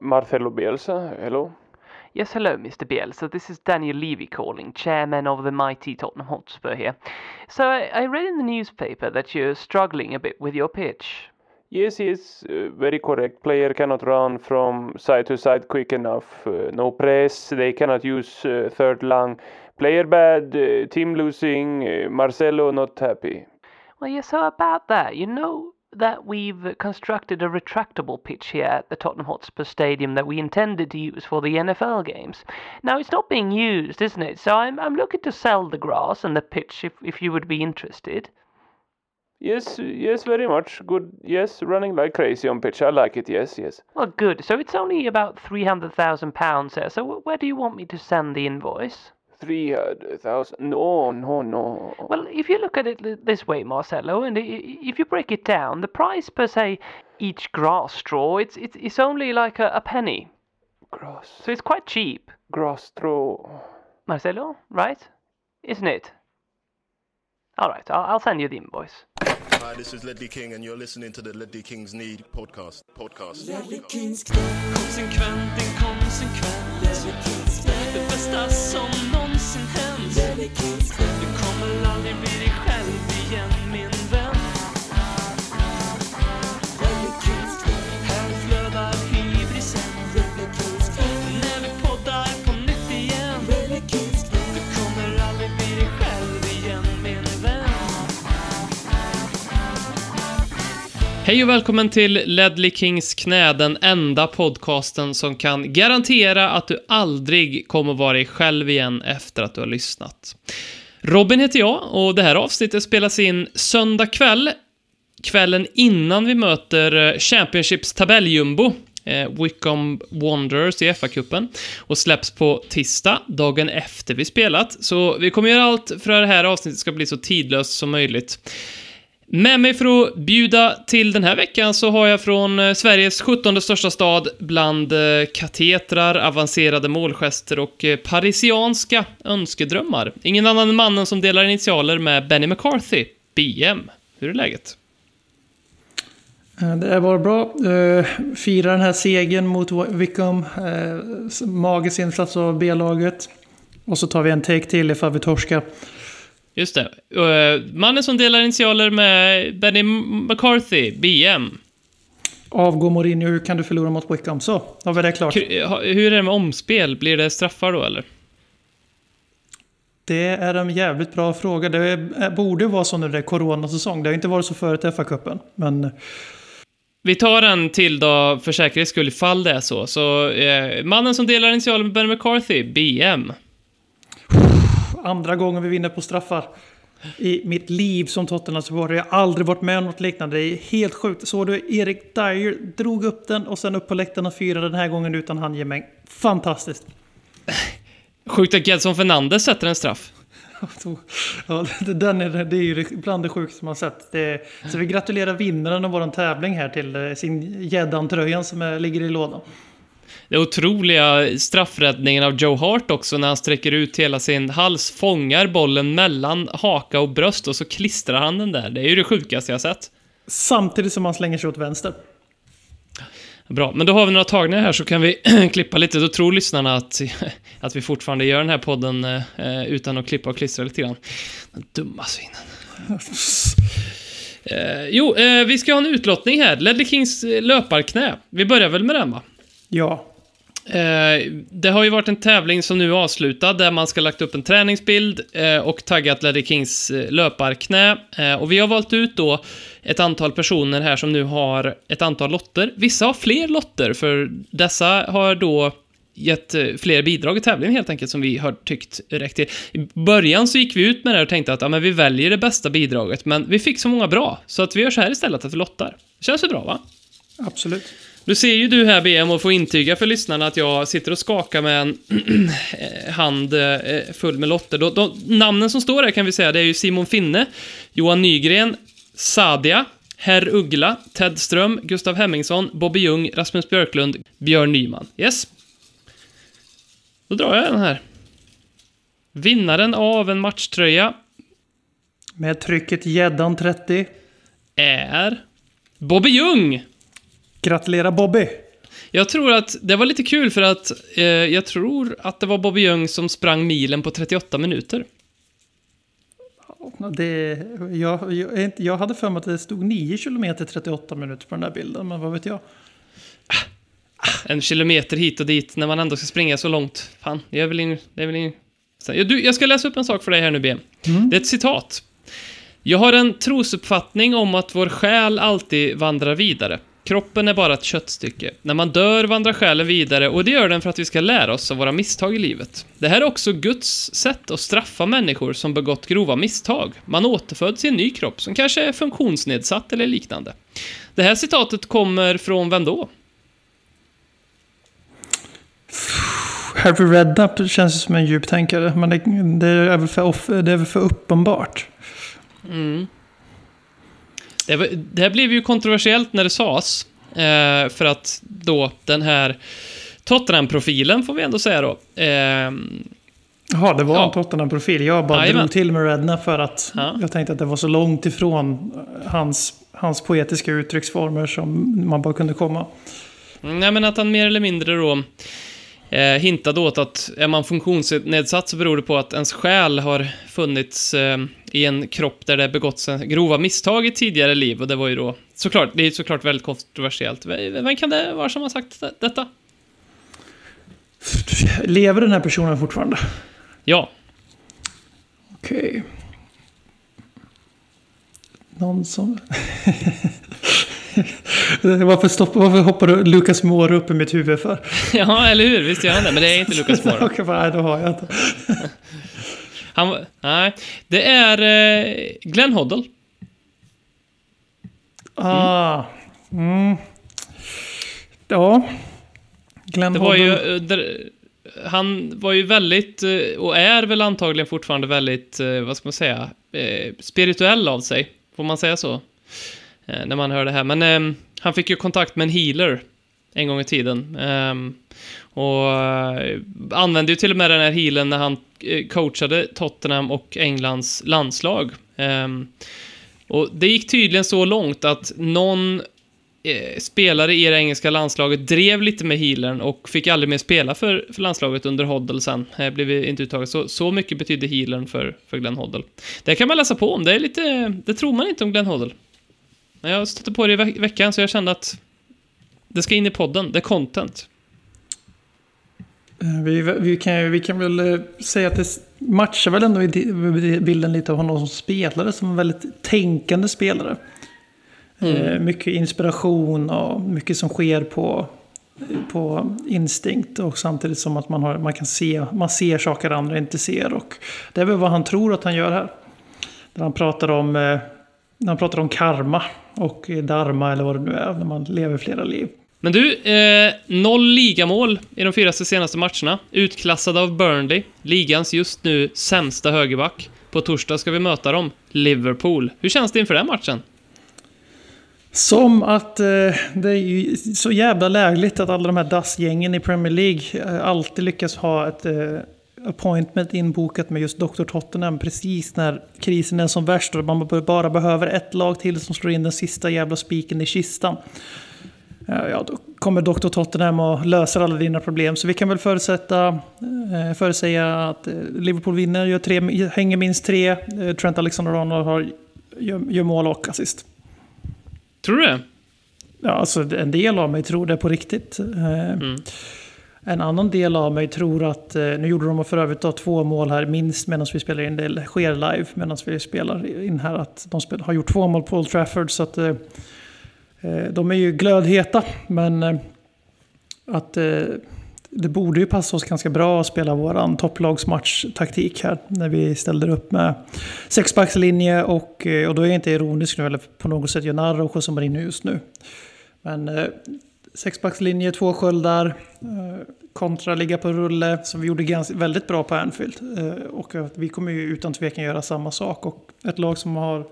Marcelo Bielsa. Hello. Yes, hello, Mr. Bielsa. This is Daniel Levy calling, chairman of the mighty Tottenham Hotspur here. So I, I read in the newspaper that you're struggling a bit with your pitch. Yes, yes, uh, very correct. Player cannot run from side to side quick enough. Uh, no press. They cannot use uh, third lung. Player bad. Uh, team losing. Uh, Marcelo not happy. Well, yeah, so about that, you know that we've constructed a retractable pitch here at the Tottenham Hotspur Stadium that we intended to use for the NFL games. Now, it's not being used, isn't it? So I'm, I'm looking to sell the grass and the pitch if, if you would be interested. Yes, yes, very much. Good. Yes, running like crazy on pitch. I like it. Yes, yes. Well, good. So it's only about £300,000 there. So where do you want me to send the invoice? Three hundred thousand. No, no, no. Well, if you look at it this way, Marcelo, and i- i- if you break it down, the price per se, each grass straw, it's it's, it's only like a, a penny. Grass, So it's quite cheap, grass straw. Marcelo, right? Isn't it? All right, I'll, I'll send you the invoice. Hi, this is Ledley King, and you're listening to the Ledley Kings Need podcast. Podcast. Konsekvent, inkonsekvent Det bästa som någonsin hänt. Du kommer aldrig bli dig själv igen min Hej och välkommen till Ledley Kings knä, den enda podcasten som kan garantera att du aldrig kommer vara dig själv igen efter att du har lyssnat. Robin heter jag och det här avsnittet spelas in söndag kväll, kvällen innan vi möter eh, Championships tabelljumbo, eh, Wickham Wanderers i FA-cupen, och släpps på tisdag, dagen efter vi spelat. Så vi kommer göra allt för att det här avsnittet ska bli så tidlöst som möjligt. Med mig för att bjuda till den här veckan så har jag från eh, Sveriges 17 största stad bland eh, katetrar, avancerade målgester och eh, parisianska önskedrömmar. Ingen annan än mannen som delar initialer med Benny McCarthy, BM. Hur är läget? Det är bara bra. Fira den här segern mot Wickham. Magisk insats av B-laget. Och så tar vi en take till ifall vi torskar. Just det. Eh, Mannen som delar initialer med Benny McCarthy, BM. Avgå Mourinho, hur kan du förlora mot Wickham? Så, då vi det klart. Ha- Hur är det med omspel? Blir det straffar då, eller? Det är en jävligt bra fråga. Det är, borde vara så när det är coronasäsong. Det har inte varit så förut i FA-cupen. Men Vi tar en till då, för säkerhets skull, ifall det är så. Så, eh, mannen som delar initialer med Benny McCarthy, BM. andra gången vi vinner på straffar. I mitt liv som Tottenham-supporter. Jag har aldrig varit med om något liknande. Det är helt sjukt. Såg du Erik Dyer drog upp den och sen upp på läktaren och firade den här gången utan handgemäng. Fantastiskt. Sjukt att Gedson Fernandes sätter en straff. Ja, den är, det är ju bland det sjukaste man sett. Det, så vi gratulerar vinnaren av vår tävling här till eh, sin Gäddan-tröjan som är, ligger i lådan. Den otroliga straffräddningen av Joe Hart också när han sträcker ut hela sin hals, fångar bollen mellan haka och bröst och så klistrar han den där. Det är ju det sjukaste jag sett. Samtidigt som han slänger sig åt vänster. Bra, men då har vi några tagningar här så kan vi klippa lite. Då tror lyssnarna att, att vi fortfarande gör den här podden eh, utan att klippa och klistra lite grann. Den dumma svinen. Eh, jo, eh, vi ska ha en utlottning här. Ledley Kings eh, löparknä. Vi börjar väl med den va? Ja, Eh, Eh, det har ju varit en tävling som nu är avslutad där man ska lagt upp en träningsbild eh, och taggat Larry Kings eh, löparknä. Och vi har valt ut då ett antal personer här som nu har ett antal lotter. Vissa har fler lotter, för dessa har då gett fler bidrag i tävlingen helt enkelt som vi har tyckt räckt till. I början så gick vi ut med det och tänkte att ja, men vi väljer det bästa bidraget, men vi fick så många bra, så att vi gör så här istället, att vi lottar. Känns det bra va? absolut. Nu ser ju du här BM och får intyga för lyssnarna att jag sitter och skakar med en eh, hand eh, full med lotter. De, de, namnen som står här kan vi säga, det är ju Simon Finne, Johan Nygren, Sadia, Herr Uggla, Ted Ström, Gustav Hemmingsson, Bobby Ljung, Rasmus Björklund, Björn Nyman. Yes. Då drar jag den här. Vinnaren av en matchtröja Med trycket Gäddan 30. är Bobby Ljung. Gratulera Bobby! Jag tror att det var lite kul för att eh, jag tror att det var Bobby Young som sprang milen på 38 minuter. Det, jag, jag, jag hade för mig att det stod 9 km 38 minuter på den där bilden, men vad vet jag? En kilometer hit och dit när man ändå ska springa så långt. Fan, det är väl in, det är väl in. Så, ja, du, jag ska läsa upp en sak för dig här nu, BM. Det är ett citat. Jag har en trosuppfattning om att vår själ alltid vandrar vidare. Kroppen är bara ett köttstycke. När man dör vandrar själen vidare och det gör den för att vi ska lära oss av våra misstag i livet. Det här är också Guds sätt att straffa människor som begått grova misstag. Man återföds i en ny kropp som kanske är funktionsnedsatt eller liknande. Det här citatet kommer från vem då? Harry Redknapp känns som en djuptänkare, men det, det, är väl för, off, det är väl för uppenbart. Det, var, det här blev ju kontroversiellt när det sades. Eh, för att då den här Tottenham-profilen, får vi ändå säga då. Eh, Jaha, det var Ja. en Tottenham-profil. Jag bara Jajamän. drog till med Redknapp för att Ja. jag tänkte att det var så långt ifrån hans, hans poetiska uttrycksformer som man bara kunde komma. Nej, men att han mer eller mindre då eh, hintade åt att är man funktionsnedsatt så beror det på att ens själ har funnits eh, i en kropp där det begåtts grova misstag i tidigare liv. Och det var ju då såklart, det är såklart väldigt kontroversiellt. Vem kan det vara som har sagt det- detta? Lever den här personen fortfarande? Ja, Okej. Någon som... varför, stopp, varför hoppar du Lukas Moore upp i mitt huvud för? ja, eller hur? Visst gör han det, men det är inte Lucas Moura. Okej, nej, då har jag inte. Han, nej, det är eh, Glenn Hoddle. Ah. Mm. Ja. Glenn Det var ju, Hoddle. eh, där, han var ju väldigt, eh, och är väl antagligen fortfarande väldigt, eh, vad ska man säga, spirituell av sig. Får man säga så? När man hör det här. Men han fick ju kontakt med en healer en gång i tiden. Um, och uh, använde ju till och med den här healern när han uh, coachade Tottenham och Englands landslag. Um, och det gick tydligen så långt att någon uh, spelare i det engelska landslaget drev lite med healern och fick aldrig mer spela för, för landslaget under Hoddle sen. Blev inte uttaget. Så, så mycket betydde healern för, för Glenn Hoddle. Det kan man läsa på om. Det, är lite, det tror man inte om Glenn Hoddle. Men jag stötte på det i ve- veckan så jag kände att det ska in i podden. Det är content. Eh, Vi, vi, kan, vi kan väl eh, säga att det matchar väl ändå i bilden lite av honom som spelare, som en väldigt tänkande spelare. Eh, Mycket inspiration och mycket som sker på, på instinkt och samtidigt som att man, har, man kan se, man ser saker andra inte ser. Och det är väl vad han tror att han gör här. När han pratar om, när han pratar om karma och dharma eller vad det nu är, när man lever flera liv. Men du, eh, noll ligamål i de fyra senaste matcherna. Utklassade av Burnley, ligans just nu sämsta högerback. På torsdag ska vi möta dem, Liverpool. Hur känns det inför den matchen? Som att eh, det är ju så jävla lägligt att alla de här dassgängen i Premier League eh, alltid lyckas ha ett eh, appointment inbokat med just Dr. Tottenham precis när krisen är som värst och man bara behöver ett lag till som slår in den sista jävla spiken i kistan. Eh, Ja, då kommer Dr. Tottenham och löser alla dina problem. Så vi kan väl förutsätta, eh, förutsäga att eh, Liverpool vinner, gör tre, hänger minst tre. Trent Alexander-Arnold har, gör, gör mål och assist. Tror du det? Ja, alltså en del av mig tror det på riktigt. Eh, En annan del av mig tror att, nu gjorde de för övrigt då två mål här minst medan vi spelar in, det sker live medan vi spelar in här, att de har gjort två mål på Old Trafford. Så att Eh, de är ju glödheta, men eh, att eh, det borde ju passa oss ganska bra att spela våran topplagsmatch-taktik här. När vi ställer upp med sexbackslinje och, och då är jag inte ironisk nu eller på något sätt gör narr av José Mourinho just nu. Men eh, sexbackslinje, två sköldar, eh, kontra ligga på rulle som vi gjorde ganska, väldigt bra på Anfield. Eh, och vi kommer ju utan tvekan göra samma sak. Och ett lag som har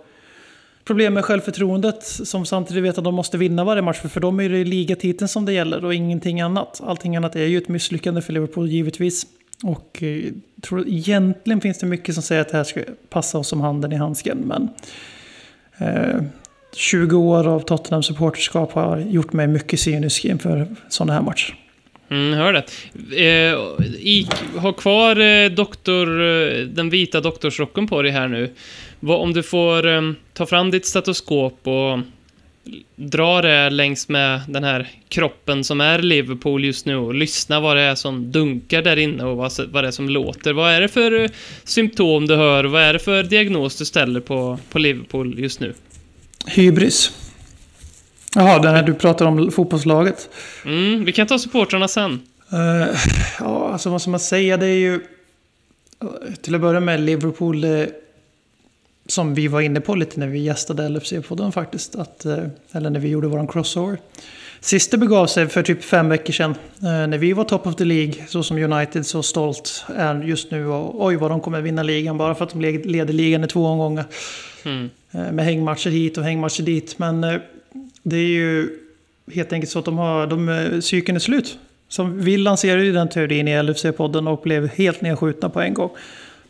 problem med självförtroendet som samtidigt vet att de måste vinna varje match. För, för dem är det ligatiteln som det gäller och ingenting annat. Allting annat är ju ett misslyckande för Liverpool givetvis. Och eh, tror egentligen finns det mycket som säger att det här ska passa oss som handen i handsken. Men eh, 20 år av Tottenham supporterskap har gjort mig mycket cynisk inför sådana här matcher. Mm, hör det. Eh, I, ha kvar eh, doktor, eh, den vita doktorsrocken på dig här nu. Vad, om du får eh, ta fram ditt stetoskop och dra det längs med den här kroppen som är Liverpool just nu och lyssna vad det är som dunkar där inne och vad, vad det är som låter. Vad är det för eh, symptom du hör? Vad är det för diagnos du ställer på, på Liverpool just nu? Hybris. Jaha, den här du pratar om fotbollslaget. Mm, vi kan ta supportrarna sen. Eh, ja, alltså vad ska man säga? Det är ju... eh, Till att börja med Liverpool, eh, som vi var inne på lite när vi gästade LFC-podden faktiskt. Att, eh, eller när vi gjorde våran crossover. Sist det begav sig för typ fem veckor sedan. eh, när vi var top of the League, så som United så stolt är just nu. Och oj vad de kommer vinna ligan bara för att de le- leder ligan i två omgångar. Mm. Eh, Med hängmatcher hit och hängmatcher dit. Men det är ju helt enkelt så att de har, de, cykeln är slut. Som vi lanserade ju den teorin i LFC-podden och blev helt nedskjutna på en gång.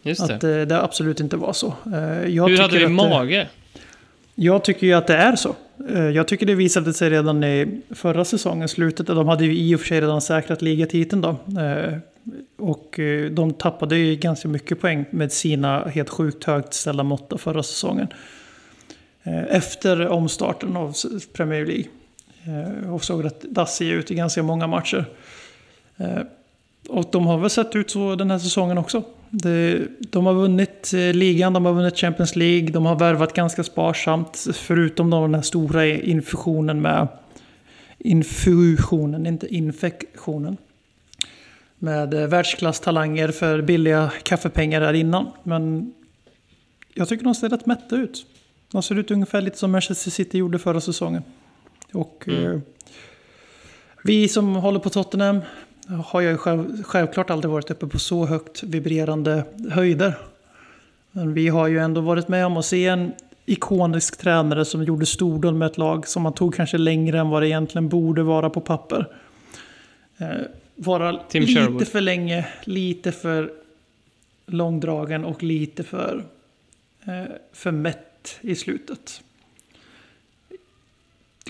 Just det. Att eh, det absolut inte var så. Eh, jag Hur hade du mage? Jag tycker ju att det är så. Eh, Jag tycker det visade sig redan i förra säsongen, slutet. De hade ju i och för sig redan säkrat ligatiteln då. Eh, Och de tappade ju ganska mycket poäng med sina helt sjukt högt ställda mått förra säsongen. Efter omstarten av Premier League. Och såg rätt dassiga ut i ganska många matcher. Och de har väl sett ut så den här säsongen också. Det, de har vunnit eh, ligan, de har vunnit Champions League, de har värvat ganska sparsamt. Förutom den här stora infusionen med... Infusionen, inte infektionen. Med eh, världsklasstalanger för billiga kaffepengar där innan. Men jag tycker de ser rätt mätta ut. De ser ut ungefär lite som Manchester City gjorde förra säsongen. Och eh, vi som håller på Tottenham har ju själv, självklart aldrig varit uppe på så högt vibrerande höjder. Men vi har ju ändå varit med om att se en ikonisk tränare som gjorde stordåd med ett lag som man tog kanske längre än vad det egentligen borde vara på papper. Eh, vara Tim lite Sherwood. för länge, lite för långdragen och lite för, eh, för mätt i slutet.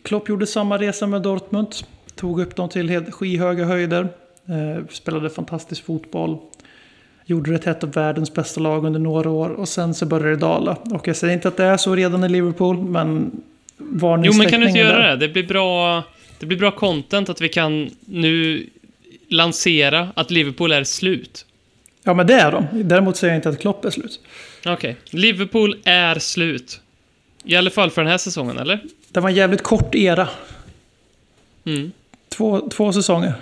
Klopp gjorde samma resa med Dortmund. Tog upp dem till helt skyhöga höjder. Eh, spelade fantastisk fotboll. Gjorde det till ett av världens bästa lag under några år. Och sen så började det dala. Och jag säger inte att det är så redan i Liverpool, men Jo, men kan du inte göra där. det? Det blir bra, det blir bra content att vi kan nu lansera att Liverpool är slut. Ja, men det är de. Däremot säger jag inte att Klopp är slut. Okej. Liverpool är slut. I alla fall för den här säsongen, eller? Det var en jävligt kort era. Mm. Två, två säsonger.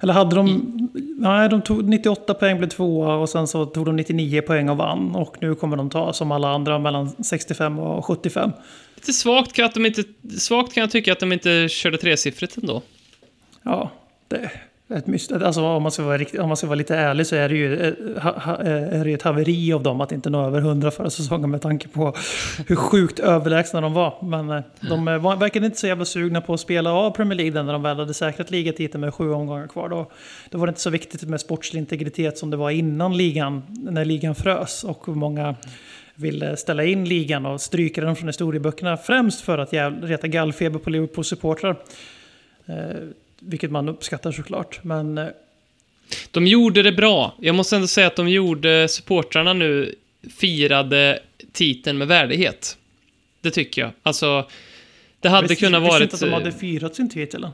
Eller hade de... Nej, de tog 98 poäng, blev tvåa och sen så tog de 99 poäng och vann. Och nu kommer de ta, som alla andra, mellan 65 och 75. Lite svagt kan, att de inte, svagt kan jag tycka att de inte körde tresiffrigt ändå. Ja, det ett myst- alltså, om, man ska vara riktigt, om man ska vara lite ärlig så är det ju eh, ha, ha, eh, är det ett haveri av dem att inte nå över 100 förra säsongen med tanke på hur sjukt överlägsna de var. Men eh, de var, verkade inte så jävla sugna på att spela av Premier League när de väl hade säkrat ligatiteln med sju omgångar kvar. Då, då var det inte så viktigt med sportslig integritet som det var innan ligan, när ligan frös. Och många ville ställa in ligan och stryka den från historieböckerna. Främst för att jävla, reta gallfeber på Liverpools supportrar. Eh, vilket man uppskattar såklart. Men eh, De gjorde det bra. Jag måste ändå säga att de gjorde supportrarna nu firade titeln med värdighet. Det tycker jag. Alltså, det hade visste- kunnat visste varit... inte att de eh, hade firat sin titel.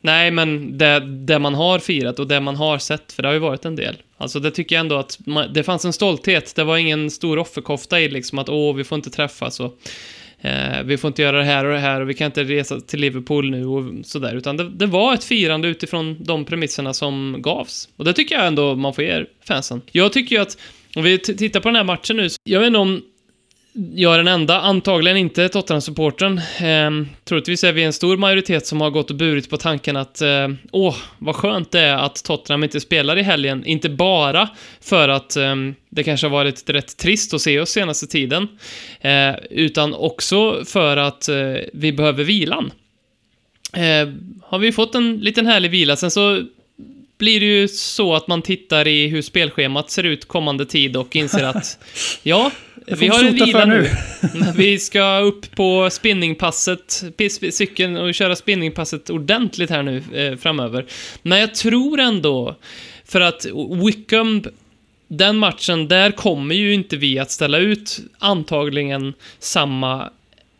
Nej, men det, det man har firat och det man har sett, för det har ju varit en del. Alltså det tycker jag ändå att man, det fanns en stolthet. Det var ingen stor offerkofta i liksom att åh, vi får inte träffas och eh, vi får inte göra det här och det här och vi kan inte resa till Liverpool nu och sådär. Utan det, det var ett firande utifrån de premisserna som gavs. Och det tycker jag ändå man får ge fansen. Jag tycker ju att, om vi tittar på den här matchen nu, så jag vet inte om jag är den enda, antagligen inte Tottenham-supportern. Eh, troligtvis är vi en stor majoritet som har gått och burit på tanken att eh, åh, vad skönt det är att Tottenham inte spelar i helgen. Inte bara för att eh, det kanske har varit rätt trist att se oss senaste tiden, eh, utan också för att eh, vi behöver vilan. Eh, har vi fått en liten härlig vila, sen så blir det ju så att man tittar i hur spelschemat ser ut kommande tid och inser att ja, vi har en vila nu. Vi ska upp på spinningpasset, cykeln och köra spinningpasset ordentligt här nu eh, framöver. Men jag tror ändå, för att Wickham, den matchen, där kommer ju inte vi att ställa ut antagligen samma,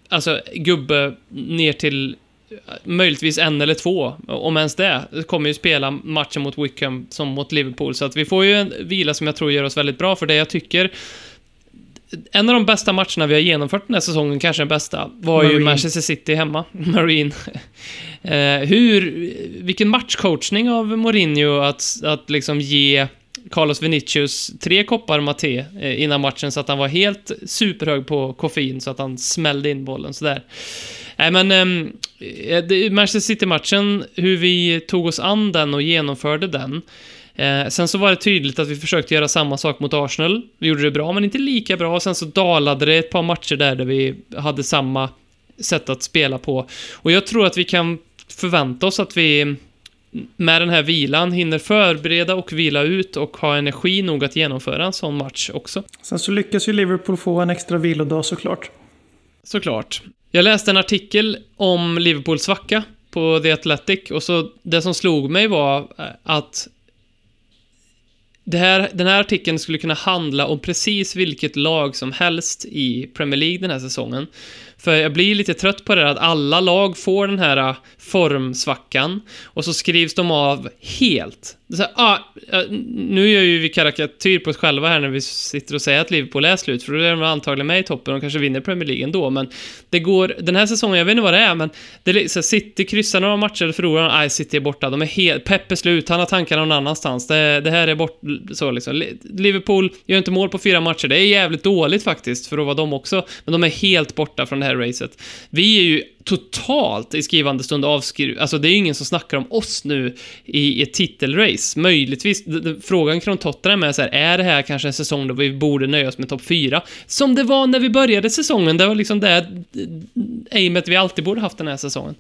alltså gubbe ner till eh, möjligtvis en eller två, om ens det, kommer ju spela matchen mot Wickham som mot Liverpool. Så att vi får ju en vila som jag tror gör oss väldigt bra för det jag tycker en av de bästa matcherna vi har genomfört den här säsongen, kanske den bästa, var ju Marine. Manchester City hemma. Marine. eh, hur, vilken matchcoachning av Mourinho att, att liksom ge Carlos Vinicius tre koppar maté eh, innan matchen så att han var helt superhög på koffein så att han smällde in bollen sådär. Nej men, ehm, eh, Manchester City-matchen, hur vi tog oss an den och genomförde den. Eh, sen så var det tydligt att vi försökte göra samma sak mot Arsenal. Vi gjorde det bra, men inte lika bra. Sen så dalade det ett par matcher där, där vi hade samma sätt att spela på. Och jag tror att vi kan förvänta oss att vi med den här vilan hinner förbereda och vila ut och ha energi nog att genomföra en sån match också. Sen så lyckas ju Liverpool få en extra vilodag såklart. Såklart. Jag läste en artikel om Liverpools svacka på The Athletic och så det som slog mig var att här, den här artikeln skulle kunna handla om precis vilket lag som helst i Premier League den här säsongen. För jag blir lite trött på det att alla lag får den här äh, formsvackan och så skrivs de av helt. Det Så här, ah, nu gör ju vi karikatyr på oss själva här när vi sitter och säger att Liverpool är slut, för då är de antagligen med i toppen och kanske vinner Premier League ändå, men det går, den här säsongen, jag vet inte vad det är, men det är så här, City kryssar några matcher eller förlorar, nej, City är borta, de är helt, Pep är slut, han har tankarna någon annanstans, det, det här är bort, så liksom. Liverpool gör inte mål på fyra matcher, det är jävligt dåligt faktiskt, för att vara de också, men de är helt borta från det här racet. Vi är ju totalt i skrivande stund avskriv... Alltså det är ju ingen som snackar om oss nu i ett titelrace. Möjligtvis, frågan kring Tottenham är så här, är det här kanske en säsong då vi borde nöja oss med topp 4? Som det var när vi började säsongen, det var liksom det eh, aimet vi alltid borde haft den här säsongen.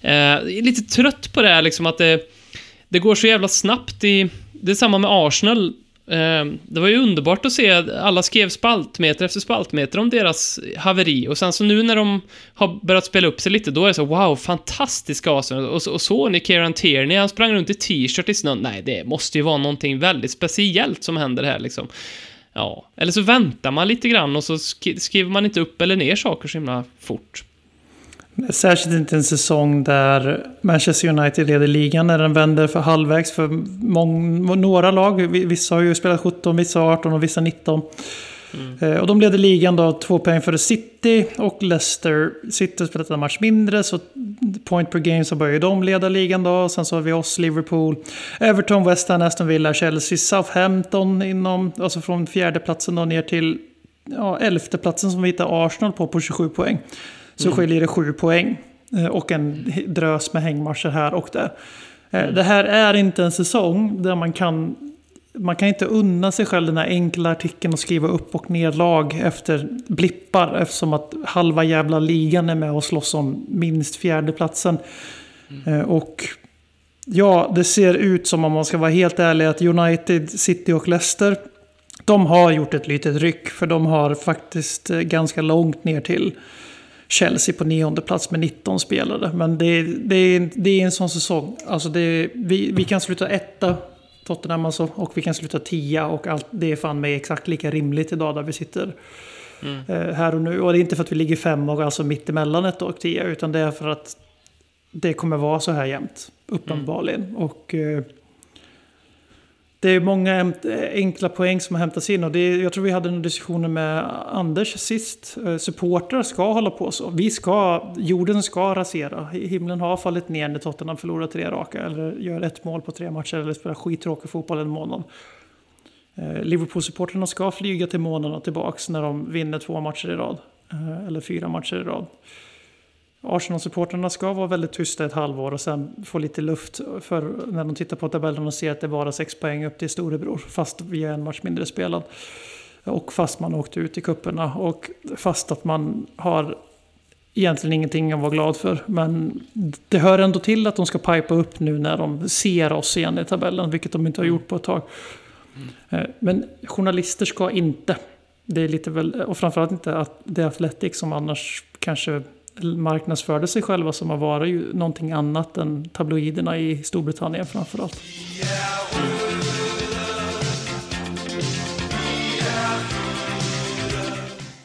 Eh, jag är lite trött på det här liksom att det, det går så jävla snabbt i... Det är samma med Arsenal. Ehm, det var ju underbart att se, alla skrev spaltmeter efter spaltmeter om deras haveri och sen så nu när de har börjat spela upp sig lite, då är det så wow, fantastiska asen Och, så- och så ni Kieran Tierney, han sprang runt i t-shirt i snön. Nej, det måste ju vara någonting väldigt speciellt som händer här liksom. Ja, eller så väntar man lite grann och så skriver man inte upp eller ner saker så himla fort. Särskilt inte en säsong där Manchester United leder ligan när den vänder för halvvägs för mång, några lag. Vi- Vissa har ju spelat 17, vissa 18 och vissa 19. Eh, Och de leder ligan då två poäng före City och Leicester. City har spelat en match mindre så point per game så börjar ju de leda ligan då. Sen så har vi oss, Liverpool, Everton, West Ham, Aston Villa, Chelsea, Southampton inom, alltså från fjärde platsen då ner till ja, elfte platsen som vi hittar Arsenal på på 27 poäng. Så skiljer det 7 poäng. Eh, Och en drös med hängmatcher här och där. Eh, Det här är inte en säsong där man kan... Man kan inte unna sig själv den här enkla artikeln och skriva upp och ner lag efter blippar. Eftersom att halva jävla ligan är med och slåss om minst fjärdeplatsen. Eh, Och ja, det ser ut som om man ska vara helt ärlig att United, City och Leicester de har gjort ett litet ryck för de har faktiskt ganska långt ner till Chelsea på nionde plats med 19 spelare. Men det, är- det, det är en sån säsong. Alltså det, vi, vi kan sluta etta, Tottenham alltså, och vi kan sluta tia och allt, det är fan mig exakt lika rimligt idag där vi sitter eh, här och nu. Och det är inte för att vi ligger fem och alltså mitt emellan ett och tia, utan det är för att det kommer vara så här jämt, uppenbarligen. Och eh, det är många enkla poäng som har hämtats in. Och det jag tror vi hade en diskussion med Anders sist. Eh, supportrar ska hålla på så. Vi ska, jorden ska rasera. Himlen har fallit ner när Tottenham förlorar tre raka. Eller gör ett mål på tre matcher. Eller spelar skittråkig fotboll en månad. Eh, Liverpool-supportrarna ska flyga till månen och tillbaks när de vinner två matcher i rad. Eh, eller fyra matcher i rad. Arsenal-supportrarna ska vara väldigt tysta ett halvår och sen få lite luft för när de tittar på tabellen och ser att det är bara sex poäng upp till storebror. Fast vi är en match mindre spelad. Och fast man åkte ut i kupperna och fast att man har egentligen ingenting att vara glad för. Men det hör ändå till att de ska pipa upp nu när de ser oss igen i tabellen, vilket de inte har gjort på ett tag. Eh, Men journalister ska inte det är lite väl, och framförallt inte att det är Athletic som annars kanske marknadsförde sig själva som har varit ju någonting annat än tabloiderna i Storbritannien framförallt.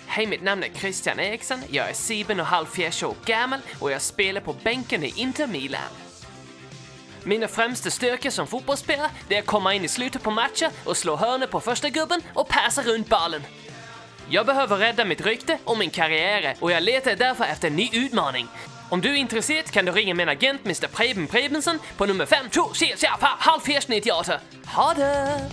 Hej, mitt namn är Christian Eriksson. Jag är sieben och halvfjerds år gammal och jag spelar på bänken i Inter Milan. Mina främsta styrkor som fotbollsspelare det är att komma in i slutet på matcher och slå hörnor på första gubben och passa runt bollen. Jag behöver rädda mitt rykte och min karriär och jag letar därför efter en ny utmaning. Om du är intresserad kan du ringa min agent Mr Preben Prebensen på nummer 526 halvfjerds 98. Ha det!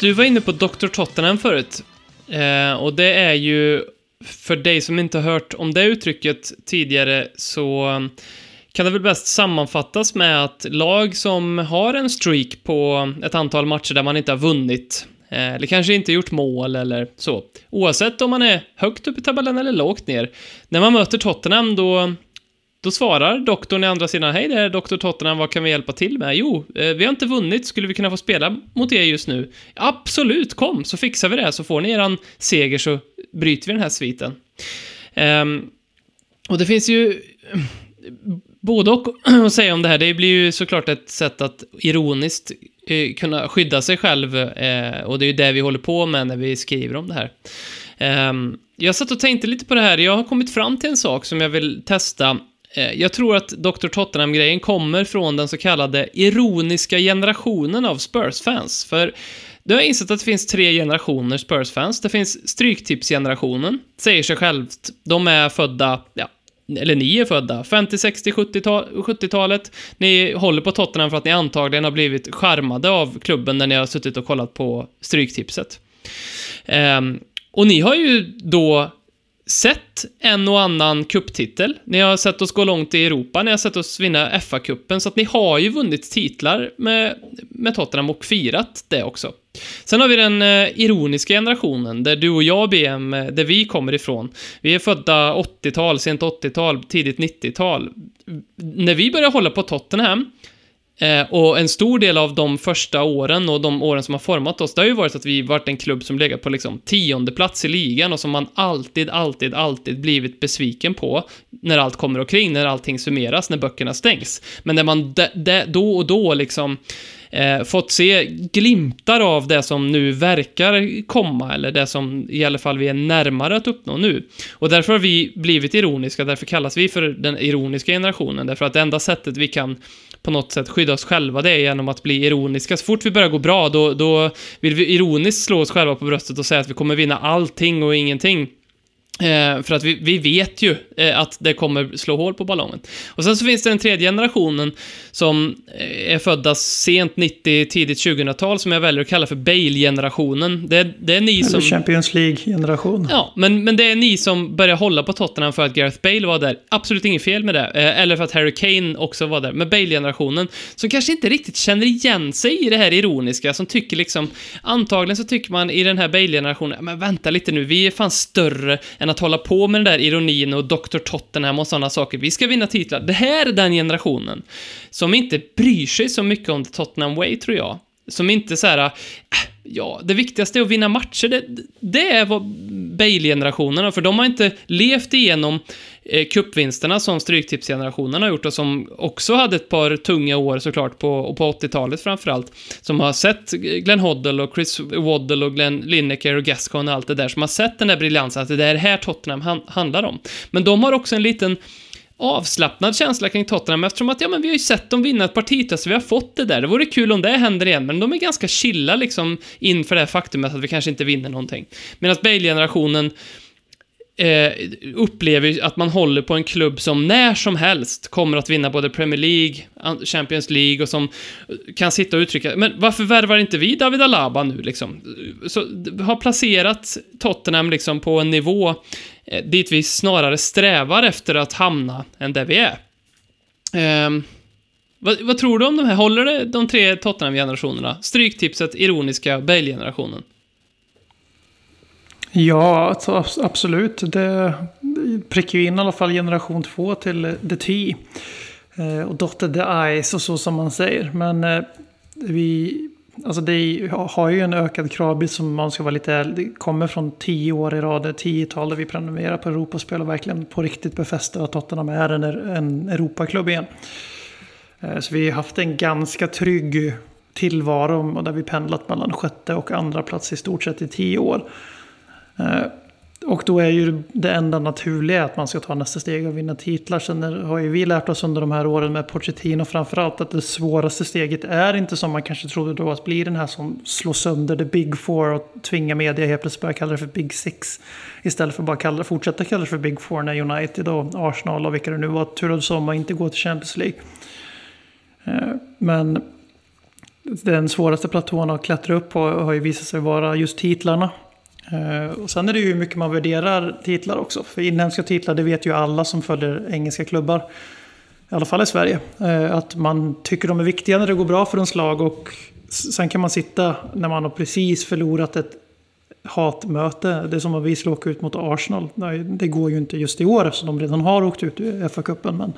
Du var inne på Dr. Tottenham förut. Eh, och det är ju, för dig som inte har hört om det uttrycket tidigare, så kan det väl bäst sammanfattas med att lag som har en streak på ett antal matcher där man inte har vunnit, eh, eller kanske inte gjort mål eller så, oavsett om man är högt upp i tabellen eller lågt ner, när man möter Tottenham då då svarar doktorn i andra sidan, hej det är doktor Tottenham, vad kan vi hjälpa till med? Jo, eh, vi har inte vunnit, skulle vi kunna få spela mot er just nu? Absolut, kom, så fixar vi det, så får ni eran seger så bryter vi den här sviten. Um, och det finns ju både och att säga om det här. Det blir ju såklart ett sätt att ironiskt eh, kunna skydda sig själv eh, och det är ju det vi håller på med när vi skriver om det här. Eh, jag satt och tänkte lite på det här. Jag har kommit fram till en sak som jag vill testa. Eh, jag tror att Dr. Tottenham-grejen kommer från den så kallade ironiska generationen av Spurs-fans. För du har insett att det finns tre generationer Spurs-fans. Det finns Stryktipsgenerationen, säger sig självt. De är födda, ja, eller ni är födda, 50, 60, 70-talet. Ni håller på Tottenham för att ni antagligen har blivit charmade av klubben när ni har suttit och kollat på Stryktipset. Um, och ni har ju då sett en och annan kupptitel. Ni har sett oss gå långt i Europa, ni har sett oss vinna FA-cupen, så att ni har ju vunnit titlar med, med Tottenham och firat det också. Sen har vi den eh, ironiska generationen, där du och jag, BM, eh, där vi kommer ifrån. Vi är födda 80-tal, sent 80-tal, tidigt 90-tal. När vi började hålla på Tottenham, Eh, och en stor del av de första åren och de åren som har format oss, det har ju varit att vi varit en klubb som legat på liksom tionde plats i ligan och som man alltid, alltid, alltid blivit besviken på när allt kommer omkring, när allting summeras, när böckerna stängs. Men när man då och då liksom eh, fått se glimtar av det som nu verkar komma, eller det som i alla fall vi är närmare att uppnå nu. Och därför har vi blivit ironiska, därför kallas vi för den ironiska generationen, därför att det enda sättet vi kan på något sätt skydda oss själva det är genom att bli ironiska. Så fort vi börjar gå bra, då, då vill vi ironiskt slå oss själva på bröstet och säga att vi kommer vinna allting och ingenting. Eh, för att vi, vi vet ju eh, att det kommer slå hål på ballongen. Och sen så finns det den tredje generationen som eh, är födda sent 90, tidigt 2000-tal som jag väljer att kalla för Bale-generationen. Det, det är ni Eller som... Champions League-generation. Ja, men, men det är ni som börjar hålla på Tottenham för att Gareth Bale var där. Absolut inget fel med det. Eller för att Harry Kane också var där. Men Bale-generationen, som kanske inte riktigt känner igen sig i det här ironiska, som tycker liksom... Antagligen så tycker man i den här Bale-generationen, men vänta lite nu, vi är fan större än att hålla på med den där ironin och Dr. Tottenham och sådana saker. Vi ska vinna titlar. Det här är den generationen som inte bryr sig så mycket om The Tottenham Way, tror jag. Som inte så här, äh, ja, det viktigaste är att vinna matcher. Det, det är vad Bale-generationerna, för de har inte levt igenom eh, kuppvinsterna som Stryktipsgenerationen har gjort och som också hade ett par tunga år såklart på, och på 80-talet framförallt. Som har sett Glenn Hoddle och Chris Waddle och Glenn Lineker och Gascon och allt det där. Som har sett den där briljansen, att det är det här Tottenham handlar om. Men de har också en liten avslappnad känsla kring Tottenham eftersom att, ja men vi har ju sett dem vinna ett par titlar så vi har fått det där. Det vore kul om det händer igen, men de är ganska chilla liksom inför det här faktumet att vi kanske inte vinner någonting. Medan Bale-generationen eh, upplever att man håller på en klubb som när som helst kommer att vinna både Premier League, Champions League och som eh, kan sitta och uttrycka, men varför värvar inte vi David Alaba nu liksom? Så har placerat Tottenham liksom på en nivå Eh, dit vi snarare strävar efter att hamna än där vi är. Eh, vad, vad, tror du om de här? Håller det de tre Tottenham-generationerna? Stryktipset, ironiska, Bale-generationen? Ja, alltså, absolut. Det prickar ju in i alla fall generation två till eh, The T. Eh, och Dotter The Eyes och så som man säger. Men eh, vi, alltså det har ju en ökad kravbild som man ska vara lite. Det kommer från tio år i rad, tiotal där vi prenumererar på Europaspel och verkligen på riktigt befäster att Tottenham är en, en Europaklubb igen. Eh, så vi har haft en ganska trygg tillvaro där vi pendlat mellan sjätte och andra plats i stort sett i tio år. Eh, och då är ju det enda naturliga att man ska ta nästa steg och vinna titlar. Sen har ju vi lärt oss under de här åren med Pochettino framförallt att det svåraste steget är inte som man kanske trodde då att bli den här som slår sönder the big four och tvingar media helt plötsligt börja kalla det för big six. Istället för att bara kalla, fortsätta kalla det för big four när United och Arsenal och vilka det nu var turades om och inte gå till Champions League. Eh, men den svåraste platån att klättra upp på har ju visat sig vara just titlarna. Eh, och sen är det ju hur mycket man värderar titlar också. För inhemska titlar, det vet ju alla som följer engelska klubbar. I alla fall i Sverige. Eh, att man tycker de är viktiga när det går bra för ens lag. Och sen kan man sitta när man har precis förlorat ett hatmöte. Det är som att vi skulle åka ut mot Arsenal. Nej, Det går ju inte just i år eftersom de redan har åkt ut ur FA-cupen. Men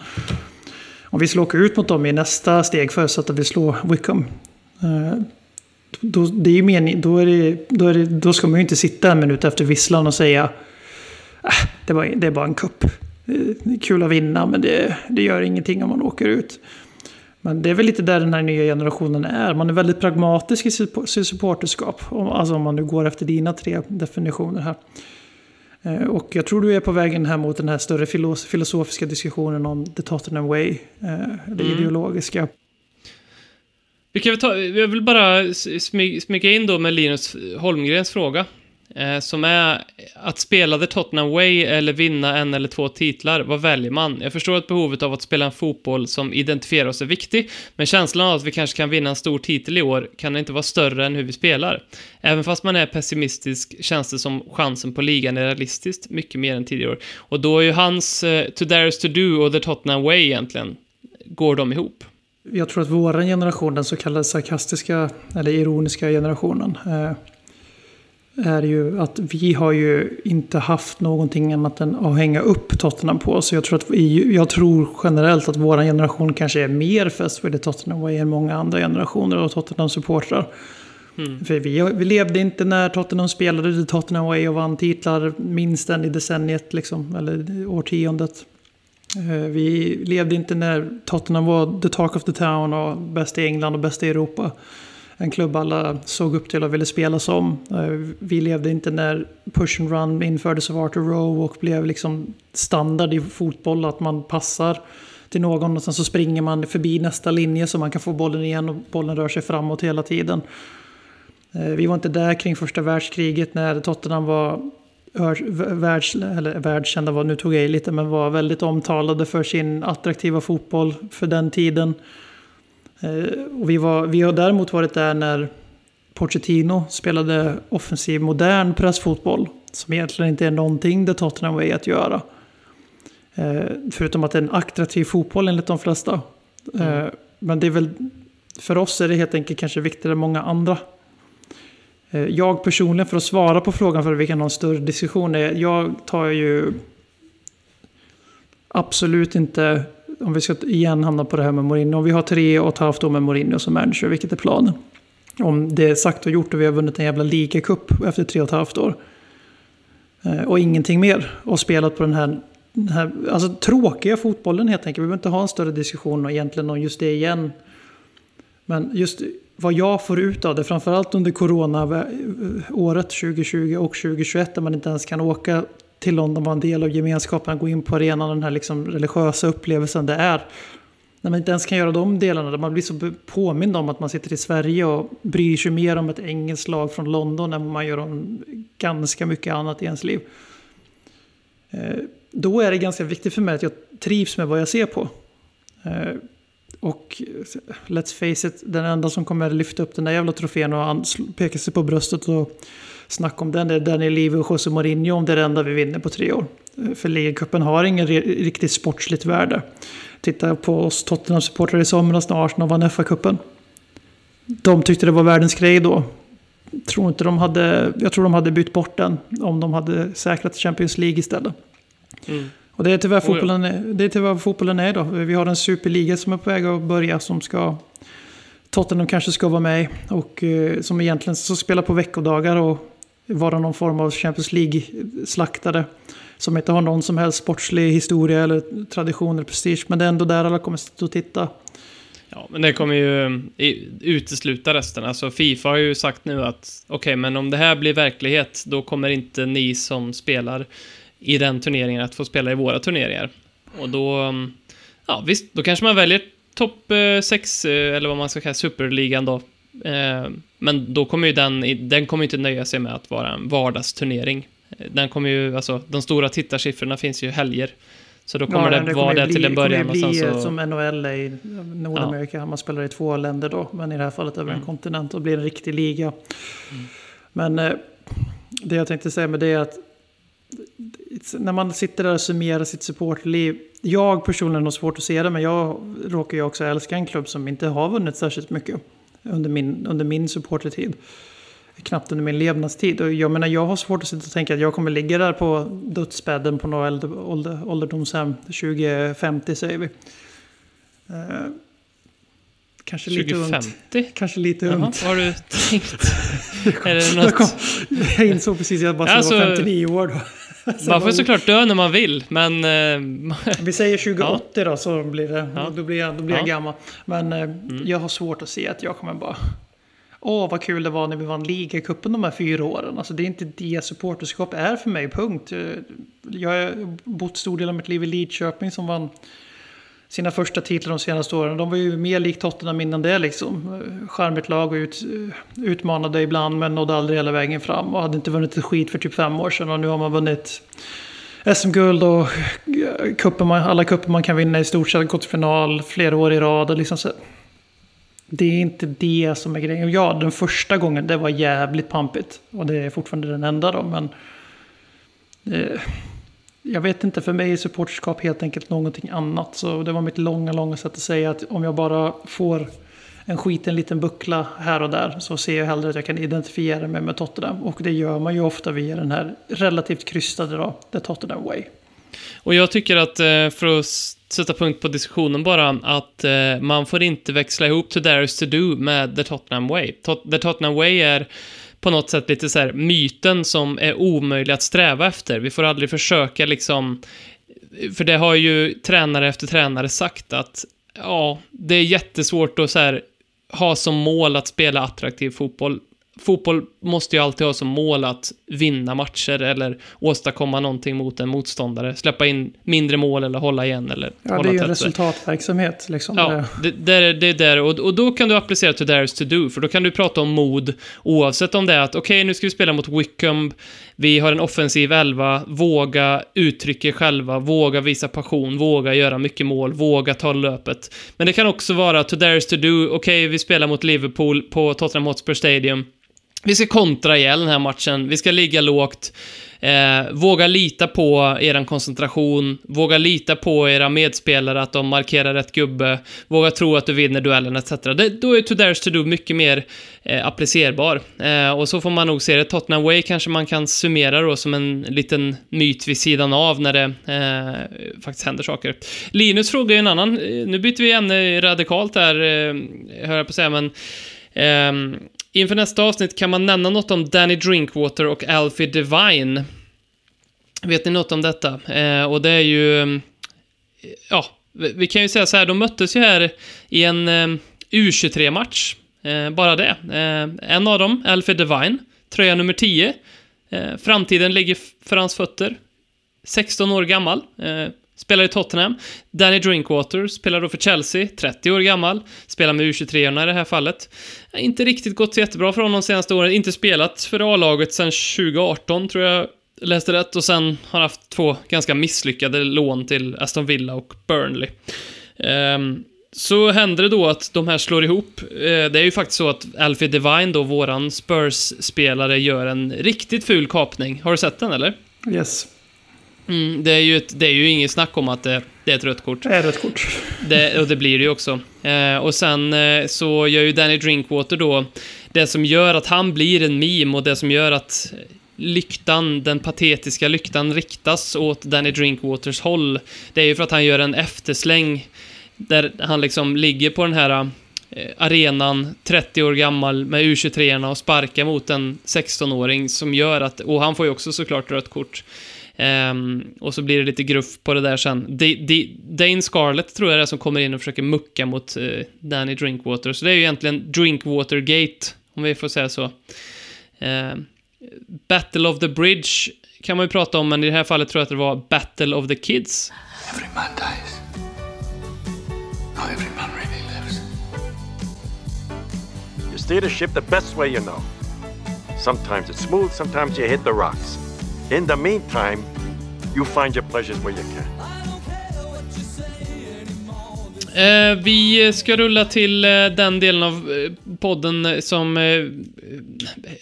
om vi skulle åka ut mot dem i nästa steg förutsatt att vi slår Wickham. Eh, eh, Då, det är ju mening, då, är det, då, är det, då ska man ju inte sitta en minut efter visslan och säga äh, det, var, det är bara en kupp. Det är kul att vinna men det, det gör ingenting om man åker ut. Men det är väl lite där den här nya generationen är. Man är väldigt pragmatisk i sitt supporterskap. Om- Alltså om man nu går efter dina tre definitioner här. Eh, Och jag tror du är på vägen här mot den här större filos- filosofiska diskussionen om the Tottenham way. eh, Det Mm. ideologiska. Vi kan väl ta, jag vill bara smyga in då med Linus Holmgrens fråga. Eh, som är att spela The Tottenham Way eller vinna en eller två titlar, vad väljer man? Jag förstår att behovet av att spela en fotboll som identifierar oss är viktig, men känslan av att vi kanske kan vinna en stor titel i år kan inte vara större än hur vi spelar. Även fast man är pessimistisk känns det som chansen på ligan är realistiskt mycket mer än tidigare år. Och då är ju hans eh, To Dare Is To Do och The Tottenham Way egentligen, går de ihop? Jag tror att vår generation, den så kallade sarkastiska eller ironiska generationen, eh, är ju att vi har ju inte haft någonting annat än att hänga upp Tottenham på. Så jag tror, att jag tror generellt att vår generation kanske är mer fäst vid Tottenham än många andra generationer av Tottenham-supportrar. För vi, vi levde inte när Tottenham spelade The Tottenham Way och vann titlar minst en i decenniet, liksom, eller årtiondet. Eh, vi levde inte när Tottenham var the talk of the town och bäst i England och bäst i Europa. En klubb alla såg upp till och ville spela som. Eh, vi levde inte när push and run infördes av Arthur Rowe och blev liksom standard i fotboll. Att man passar till någon och sen så springer man förbi nästa linje så man kan få bollen igen och bollen rör sig framåt hela tiden. Eh, vi var inte där kring första världskriget när Tottenham var världs, eller världskända, var, nu tog jag i lite, men var väldigt omtalade för sin attraktiva fotboll för den tiden. Eh, Och vi, var, vi har däremot varit där när Pochettino spelade offensiv modern pressfotboll. Som egentligen inte är någonting det Tottenham Way att göra. Eh, Förutom att det är en attraktiv fotboll enligt de flesta. Eh, Men det är väl, för oss är det helt enkelt kanske viktigare än många andra. Eh, jag personligen, för att svara på frågan för att vi kan ha en större diskussion, är, jag tar ju absolut inte, om vi ska igen hamna på det här med Mourinho, om vi har tre och ett halvt år med Mourinho som manager, vilket är planen? Om det är sagt och gjort och vi har vunnit en jävla ligacup efter tre och ett halvt år. Eh, och ingenting mer. Och spelat på den här, den här alltså, tråkiga fotbollen helt enkelt. Vi behöver inte ha en större diskussion och egentligen om just det igen. Men just vad jag får ut av det, framförallt under coronaåret 2020 och 2021, där man inte ens kan åka till London och vara en del av gemenskapen, gå in på arenan, den här liksom religiösa upplevelsen det är. När man inte ens kan göra de delarna, där man blir så påmind om att man sitter i Sverige och bryr sig mer om ett engelskt lag från London än vad man gör om ganska mycket annat i ens liv. Eh, då är det ganska viktigt för mig att jag trivs med vad jag ser på. Eh, och let's face it, den enda som kommer lyfta upp den där jävla trofén och peka sig på bröstet och snacka om den är Daniel Levy och José Mourinho om det är det enda vi vinner på tre år. För ligacupen har ingen riktigt sportsligt värde. Titta på oss Tottenham-supportrar i somras när Arsenal vann FA-cupen. De tyckte det var världens grej då. Tror inte de hade, jag tror de hade bytt bort den om de hade säkrat Champions League istället. Mm. Och det är tyvärr fotbollen, det är tyvärr fotbollen är idag. Vi har en superliga som är på väg att börja som ska Tottenham kanske ska vara med och eh, som egentligen så spelar på veckodagar och vara någon form av Champions League-slaktare. Som inte har någon som helst sportslig historia eller tradition eller prestige. Men det är ändå där alla kommer sitta och titta. Ja, men det kommer ju i- utesluta resten. Alltså Fifa har ju sagt nu att okej, men om det här blir verklighet, då kommer inte ni som spelar i den turneringen att få spela i våra turneringar. Och då, mm, ja visst, då kanske man väljer topp 6, eller vad man ska kalla superligan då. Eh, Men då kommer ju den, den kommer inte nöja sig med att vara en vardagsturnering. Eh, Den kommer ju, alltså de stora tittarsiffrorna finns ju helger. Så då kommer Ja, det, vara ju det till en början Det kommer bli så... som NHL i Nordamerika. Man spelar i två länder då. Men i det här fallet över en Mm. kontinent och blir en riktig liga. Men eh, det jag tänkte säga med det är att när man sitter där och summerar sitt supportliv. Jag personligen har svårt att se det, men jag råkar ju också älska en klubb som inte har vunnit särskilt mycket under min, under min supportertid. Knappt under min levnadstid. Och jag menar, jag har svårt att sitta och tänka att jag kommer ligga där på dödsbädden på något äldre, ålder, ålderdomshem 2050 säger vi. Eh, kanske lite ungt. 2050? Kanske lite Jaha, ungt. vad har du tänkt? är det Jag, kom, något... jag insåg precis att jag bara skulle Alltså, vara 59 år då. Så Man får såklart dö när man vill, men... eh, Vi säger 2080 då, så blir det. Ja. Då blir jag, då blir jag Ja. gammal. Men eh, jag har svårt att se att jag kommer bara... Åh, vad kul det var när vi vann ligacupen de här fyra åren. Alltså det är inte det supporterskap är för mig, punkt. Jag har bott stor del av mitt liv i Lidköping som vann sina första titlar de senaste åren. De var ju mer likt Tottenham innan det liksom. Charmigt lag och ut, utmanade ibland men nådde aldrig hela vägen fram. Och hade inte vunnit ett skit för typ fem år sedan och nu har man vunnit SM-guld och kuppen man, alla cuper man kan vinna i stort sett. Gått till final flera år i rad. Och liksom så, det är inte det som är grejen. Ja, den första gången det var jävligt pampigt. Och det är fortfarande den enda då. Men eh, jag vet inte, för mig är supporterskap helt enkelt någonting annat. Så det var mitt långa, långa sätt att säga att om jag bara får en skiten liten buckla här och där så ser jag hellre att jag kan identifiera mig med Tottenham. Och det gör man ju ofta via den här relativt krystade då, The Tottenham Way. Och jag tycker att, eh, för att sätta punkt på diskussionen bara, att eh, man får inte växla ihop To There Is To Do med The Tottenham Way. The Tottenham Way är på något sätt lite så här myten som är omöjlig att sträva efter. Vi får aldrig försöka liksom, för det har ju tränare efter tränare sagt att ja, det är jättesvårt att så här ha som mål att spela attraktiv fotboll. Fotboll måste ju alltid ha som mål att vinna matcher eller åstadkomma någonting mot en motståndare. Släppa in mindre mål eller hålla igen eller Ja, hålla det är ju en resultatverksamhet. Liksom. Ja, det, det, är, det är där. Och, och då kan du applicera to there is to do, för då kan du prata om mod, oavsett om det är att okej, nu ska vi spela mot Wickham, vi har en offensiv elva, våga uttrycka er själva, våga visa passion, våga göra mycket mål, våga ta löpet. Men det kan också vara to there is to do, okej, vi spelar mot Liverpool på Tottenham Hotspur Stadium. Vi ska kontra ihjäl den här matchen, vi ska ligga lågt. Eh, våga lita på er koncentration, våga lita på era medspelare att de markerar rätt gubbe, våga tro att du vinner duellen etc. Det, då är To Dares To Do mycket mer eh, applicerbar. Eh, och så får man nog se det. Tottenham Way kanske man kan summera då som en liten myt vid sidan av när det eh, faktiskt händer saker. Linus frågar ju en annan, eh, nu byter vi ämne radikalt här, eh, hör jag på att säga, men ehm, Inför nästa avsnitt kan man nämna något om Danny Drinkwater och Alfie Devine. Vet ni något om detta? Eh, och det är ju... Mm, ja, vi kan ju säga så här, de möttes ju här i en mm, eh, U23-match. Eh, bara det. Eh, en av dem, Alfie Devine, tröja nummer 10. Eh, framtiden ligger för hans fötter. 16 år gammal. Eh, Spelar i Tottenham. Danny Drinkwater spelar då för Chelsea, 30 år gammal. Spelar med U23-orna i det här fallet. Inte riktigt gått så jättebra för honom de senaste åren. Inte spelat för A-laget sedan 2018, tror jag läste rätt. Och sen har haft två ganska misslyckade lån till Aston Villa och Burnley. Um, så händer det då att de här slår ihop. Eh, det är ju faktiskt så att Alfie Divine, då, våran Spurs-spelare, gör en riktigt ful kapning. Har du sett den, eller? Yes, Mm, det, är ju ett, det är ju inget snack om att det, det är ett rött kort. det är ett kort. Det, och det blir det ju också. Eh, och sen eh, så gör ju Danny Drinkwater då det som gör att han blir en meme och det som gör att lyktan, den patetiska lyktan riktas åt Danny Drinkwaters håll. Det är ju för att han gör en eftersläng där han liksom ligger på den här eh, arenan, 30 år gammal, med U23-arna och sparka mot en 16-åring som gör att, och han får ju också såklart rött kort. Ehm, och så blir det lite gruff på det där sen. D- D- Dane Scarlett tror jag det är som kommer in och försöker mucka mot eh, Danny Drinkwater. Så det är ju egentligen Drinkwater-gate, om vi får säga så. Ehm, Battle of the Bridge kan man ju prata om, men i det här fallet tror jag att det var Battle of the Kids. Every man dies. Not every man really lives. You steer the ship the best way you know. Sometimes it's smooth, sometimes you hit the rocks. In the meantime, you find your pleasures where you can. Eh, vi ska rulla till eh, den delen av eh, podden eh, som... Eh,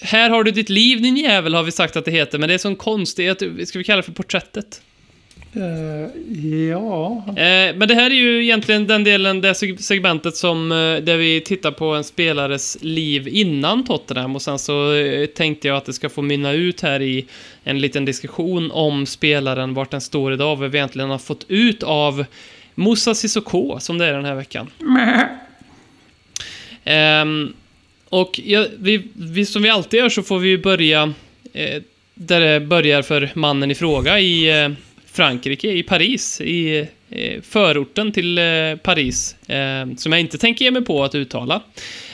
här har du ditt liv, din jävel, har vi sagt att det heter, men det är sån konstighet. Ska vi kalla det för porträttet? Eh, ja, Eh, men det här är ju egentligen den delen, det seg- segmentet som, eh, där vi tittar på en spelares liv innan Tottenham och sen så eh, tänkte jag att det ska få mynna ut här i en liten diskussion om spelaren, vart den står idag, vad vi egentligen har fått ut av Moussa Sissoko, som det är den här veckan. Ehm, och ja, vi, vi, som vi alltid gör så får vi ju börja eh, där det börjar för mannen i fråga i eh, Frankrike, i Paris, i eh, förorten till eh, Paris, eh, som jag inte tänker ge mig på att uttala.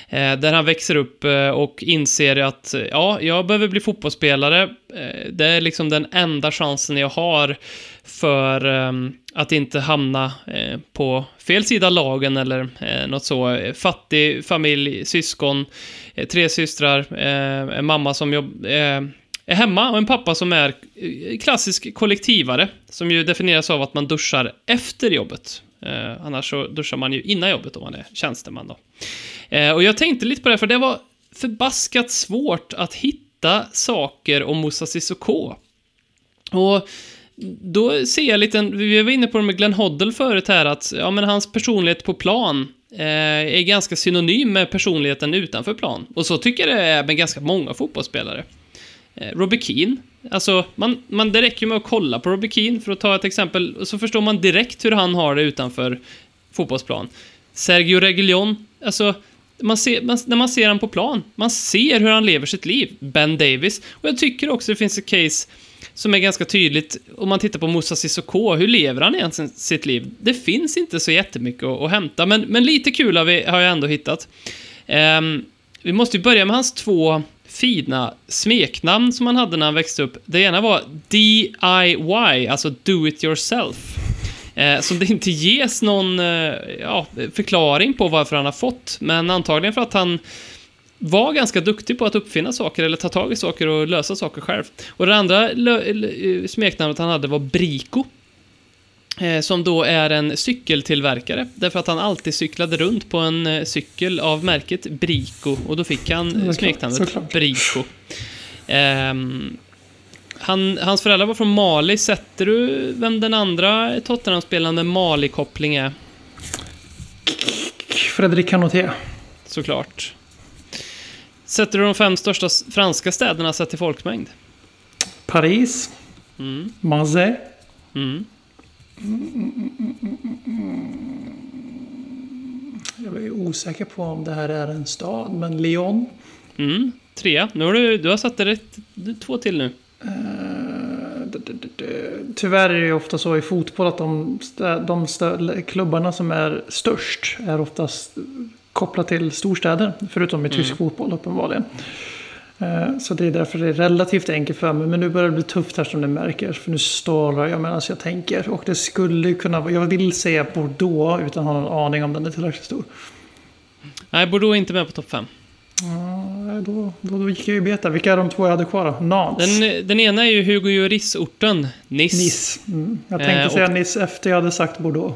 Eh, där han växer upp eh, och inser att eh, ja, jag behöver bli fotbollsspelare. Eh, det är liksom den enda chansen jag har för eh, att inte hamna eh, på fel sida av lagen eller eh, något så. Fattig familj, syskon, eh, tre systrar, eh, en mamma som jobb, eh, är hemma och en pappa som är eh, klassisk kollektivare, som ju definieras av att man duschar efter jobbet. Eh, annars så duschar man ju innan jobbet om man är tjänsteman då. Eh, och jag tänkte lite på det, för det var förbaskat svårt att hitta saker om Moussa Sissoko. Och då ser jag lite, vi var inne på det med Glenn Hoddle förut här, att ja, men hans personlighet på plan eh, är ganska synonym med personligheten utanför plan. Och så tycker jag det är med ganska många fotbollsspelare. Eh, Robbie Keane, alltså man, man, det räcker med att kolla på Robbie Keane för att ta ett exempel, och så förstår man direkt hur han har det utanför fotbollsplan. Sergio Reguilón, alltså man ser, man, när man ser han på plan, man ser hur han lever sitt liv. Ben Davis. Och jag tycker också det finns ett case som är ganska tydligt om man tittar på Moussa Sissoko. Hur lever han egentligen sitt liv? Det finns inte så jättemycket att, att hämta, men, men lite kul har, vi, har jag ändå hittat. Um, vi måste ju börja med hans två fina smeknamn som han hade när han växte upp. Det ena var DIY, alltså Do It Yourself. Eh, som det inte ges någon eh, ja, förklaring på varför han har fått, men antagligen för att han var ganska duktig på att uppfinna saker eller ta tag i saker och lösa saker själv. Och det andra eh, smeknamnet han hade var Brico. Eh, som då är en cykeltillverkare, därför att han alltid cyklade runt på en eh, cykel av märket Brico, och då fick han eh, smeknamnet. Brico. Ehm, han, hans föräldrar var från Mali. Sätter du vem den andra Tottenham-spelaren med Mali-koppling är? Fredrik Canoté. Såklart. Sätter du de fem största franska städerna sett till folkmängd? Paris. Mm. Marseille. Mm. Jag är osäker på om det här är en stad, men Lyon. Mm. Tre. Nu har du, du har satt rätt, två till nu. Eh, Tyvärr är det ofta så i fotboll att de, de klubbarna som är störst är oftast kopplat till storstäder. Förutom i tysk fotboll uppenbarligen. Eh, Så det är därför det är relativt enkelt för mig. Men nu börjar det bli tufft här som ni märker. För nu står jag medan jag tänker. Och det skulle kunna vara... Jag vill säga Bordeaux utan att ha någon aning om den är tillräckligt stor. Nej, Bordeaux är inte med på topp fem. Ja, då, då, då gick jag ju beta. Vilka är de två jag hade kvar då? Nantes. Den, den ena är ju Hugo Lloris-orten, Nice. Nice. Mm. Jag tänkte Eh, och- säga Nice efter jag hade sagt Bordeaux.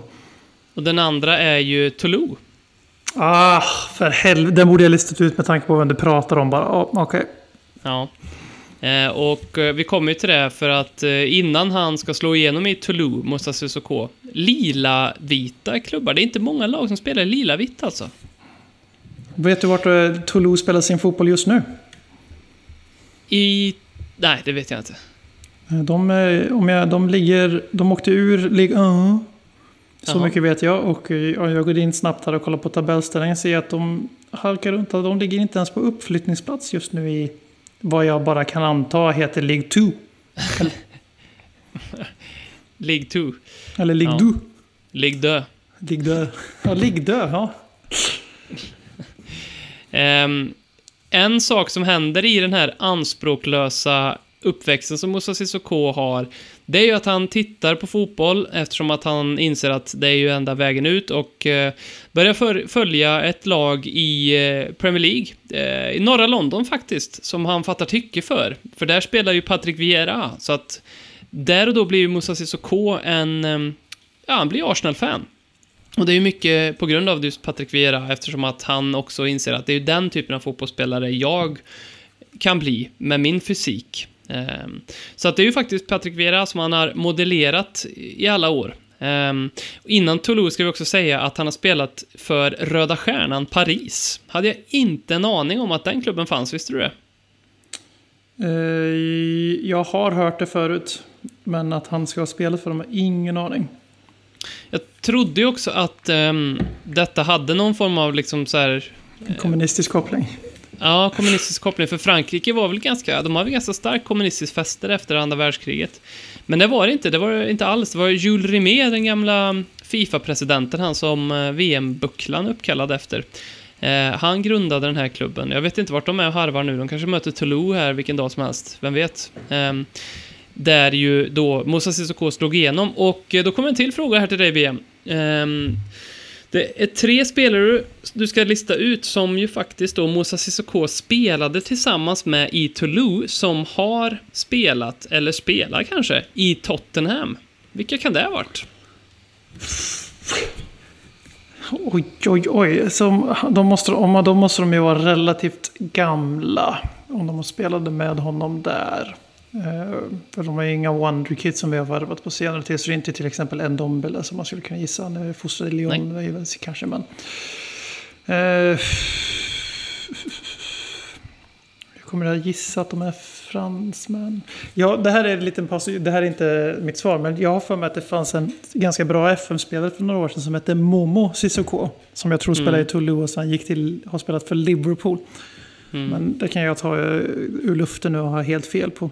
Och den andra är ju Toulouse. Ah, för helvete. Den borde jag listat ut med tanke på vem du pratar om bara. Oh, Okej. Ja. Eh, och eh, vi kommer ju till det för att eh, innan han ska slå igenom i Toulouse, Moussa Sissoko, lila-vita klubbar. Det är inte många lag som spelar lila-vitt alltså. Vet du vart eh, Toulouse spelar sin fotboll just nu? I... Nej, det vet jag inte. Eh, De, eh, om jag, de ligger... De åkte ur Ligue 1. Så mycket vet jag. Och eh, ja, jag går in snabbt här och kollar på tabellställningen. Ser att de halkar runt. De ligger inte ens på uppflyttningsplats just nu i vad jag bara kan anta heter League 2. League 2. Eller League Ja. 2. League dö. League 2. Ja, League 2. Ja. Ehm, en sak som händer i den här anspråklösa uppväxten som Moussa Sissoko har, det är ju att han tittar på fotboll eftersom att han inser att det är ju enda vägen ut och eh, börjar för, följa ett lag i eh, Premier League, eh, i norra London faktiskt, som han fattar tycke för. För där spelar ju Patrick Vieira, så att där och då blir ju Moussa Sissoko en, eh, ja, han blir Arsenal-fan. Och det är ju mycket på grund av just Patrick Vieira eftersom att han också inser att det är ju den typen av fotbollsspelare jag kan bli med min fysik. Ehm, Så att det är ju faktiskt Patrick Vieira som han har modellerat i alla år. Ehm, Innan Toulouse ska vi också säga att han har spelat för Röda Stjärnan Paris. Hade jag inte en aning om att den klubben fanns, visste du det? Eh, Jag har hört det förut. Men att han ska ha spelat för dem har ingen aning. Jag trodde ju också att ehm, detta hade någon form av liksom så här En kommunistisk koppling. Ja, kommunistisk koppling. För Frankrike var väl ganska, de har väl ganska starkt kommunistiskt fäste efter andra världskriget. Men det var det inte, det var det inte alls. Det var Jules Rimet, den gamla Fifa-presidenten, han som eh, VM-bucklan uppkallad efter. Eh, han grundade den här klubben. Jag vet inte vart de är och harvar nu. De kanske möter Toulouse här vilken dag som helst. Vem vet? Eh, där ju då Moussa Sissoko slog igenom. Och eh, då kommer en till fråga här till dig, VM. Ehm, det är tre spelare du ska lista ut som ju faktiskt då Moussa Sissoko spelade tillsammans med i Toulouse som har spelat, eller spelar kanske, i Tottenham. Vilka kan det ha varit? Oj, oj, oj. Som, de måste, om, då måste de ju vara relativt gamla. Om de spelade med honom där. Eh, för de har ju inga Wonderkids som vi har värvat på senare tid. Så det är inte till exempel en Dombele som man skulle kunna gissa. Han är fostrad i Lyon kanske. Men, eh, jag kommer att gissa att de är fransmän. Ja, det här är en liten paus. Det här är inte mitt svar. Men jag har för mig att det fanns en ganska bra FM-spelare för några år sedan som hette Momo Sissoko. Som jag tror spelade i Toulouse. Han gick till, har spelat för Liverpool. Men det kan jag ta eh, ur luften nu och ha helt fel på.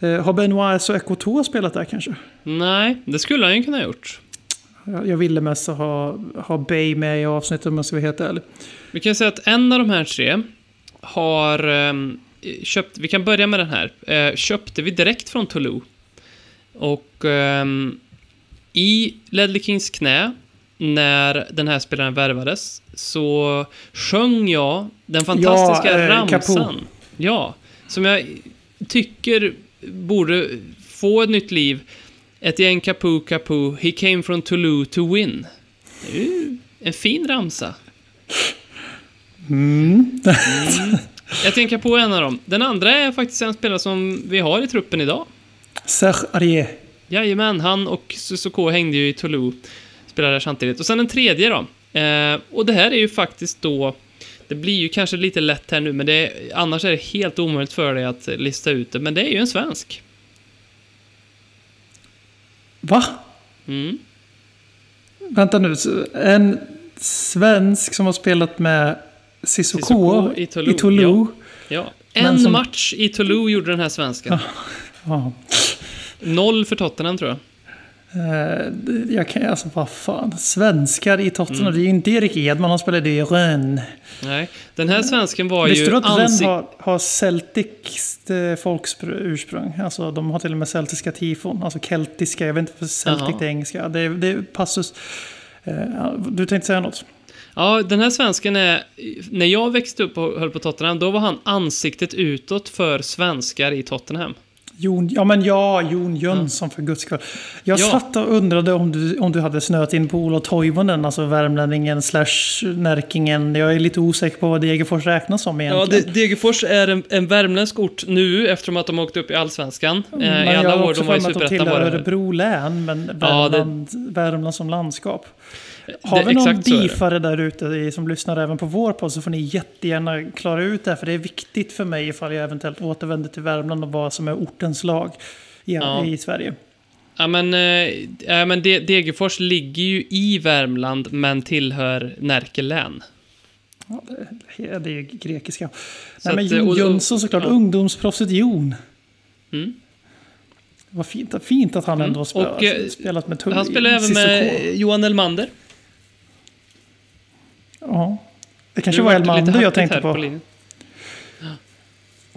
Eh, har Benoit och Ekoto spelat där kanske? Nej, det skulle han ju kunna ha gjort. Jag jag ville mest ha, ha Bay med i avsnittet om jag ska vara helt ärlig. Vi kan säga att en av de här tre har ehm, köpt, vi kan börja med den här, eh, köpte vi direkt från Toulouse. Och ehm, i Ledley Kings knä, när den här spelaren värvades, så sjöng jag den fantastiska Ja, eh, ramsan. Capo. Ja, som jag tycker borde få ett nytt liv. Etienne Capu Capu, he came from Toulouse to win. En fin ramsa. Jag tänker på en av dem. Den andra är faktiskt en spelare som vi har i truppen idag. Serge Arié. Jajamän, han och Sissoko hängde ju i Toulouse. Spelade där samtidigt. Och sen en tredje då. Eh, och det här är ju faktiskt då... Det blir ju kanske lite lätt här nu, men det är, annars är det helt omöjligt för dig att lista ut det. Men det är ju en svensk. Va? Mm. Vänta nu. En svensk som har spelat med Sissoko, i i Toulouse, Toulouse. Ja. Men En som- match i Toulouse gjorde den här svensken. Ja. Noll för Tottenham, tror jag. Eh, jag kan alltså, vad fan. Svenskar i Tottenham. Mm. Det är ju inte Erik Edman, han spelade i Rennes. Nej, den här svensken var Visste ju du att Rennes har, har celtiskt eh, folksursprung? Alltså de har till och med celtiska tifon. Alltså keltiska, jag vet inte vad celtic Jaha. är engelska. Det är, det är passus. Eh, du tänkte säga något? Ja, den här svensken är... När jag växte upp och höll på Tottenham, då var han ansiktet utåt för svenskar i Tottenham. Jon, ja men ja, Jon Jönsson för guds skull. Jag Ja. satt och undrade om du, om du hade snöat in på Olof Toivonen, alltså värmlänningen slash närkingen. Jag är lite osäker på vad Degerfors räknas som Ja, egentligen. De- Degerfors är en, en värmländsk ort nu, eftersom att de åkte upp i Allsvenskan. Eh, I jag alla har år också de var i för mig att de Superettan tillhör. Örebro län, men Ja, det- Värmland, Värmland som landskap. Har vi någon beefare där ute som lyssnar även på vår podd så får ni jättegärna klara ut det här. För det är viktigt för mig ifall jag eventuellt återvänder till Värmland och vad som är ortens lag i, Ja. i Sverige. Ja, men, ja, men De- Degerfors ligger ju i Värmland, men tillhör Närke län. Ja, det, det är ju grekiska. Så Nej, men att, eh, Jönsson såklart, ja. ungdomsproffset Jon. Mm. Vad fint, fint att han ändå har spelat, Och, eh, spelat med Tull Han spelar även med Johan Elmander. Ja. Det kanske Nu var Elmander jag tänkte här på. linjen.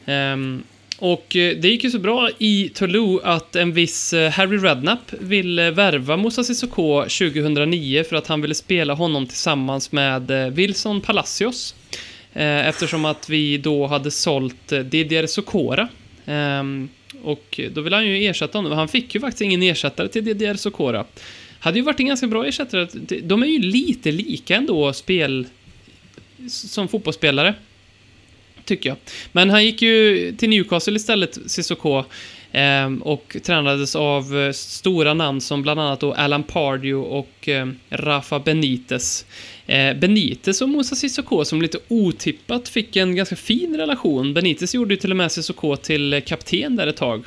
Ehm, och eh, det gick ju så bra i Toulouse att en viss eh, Harry Redknapp ville värva Moussa Sissoko 2009 för att han ville spela honom tillsammans med eh, Wilson Palacios. Eh, Eftersom att vi då hade sålt eh, Didier Sokora. Ehm, och då ville han ju ersätta honom. Han fick ju faktiskt ingen ersättare till Didier Sokora. Hade ju varit en ganska bra ersättare. De är ju lite lika ändå spel som fotbollsspelare. Tycker jag. Men han gick ju till Newcastle istället, Cissoko. Ehm, och tränades av eh, stora namn som bland annat då Alan Pardew och ehm, Rafa Benitez. Eh, Benitez och Moussa Sissoko som lite otippat fick en ganska fin relation. Benitez gjorde ju till och med Sissoko till kapten där ett tag.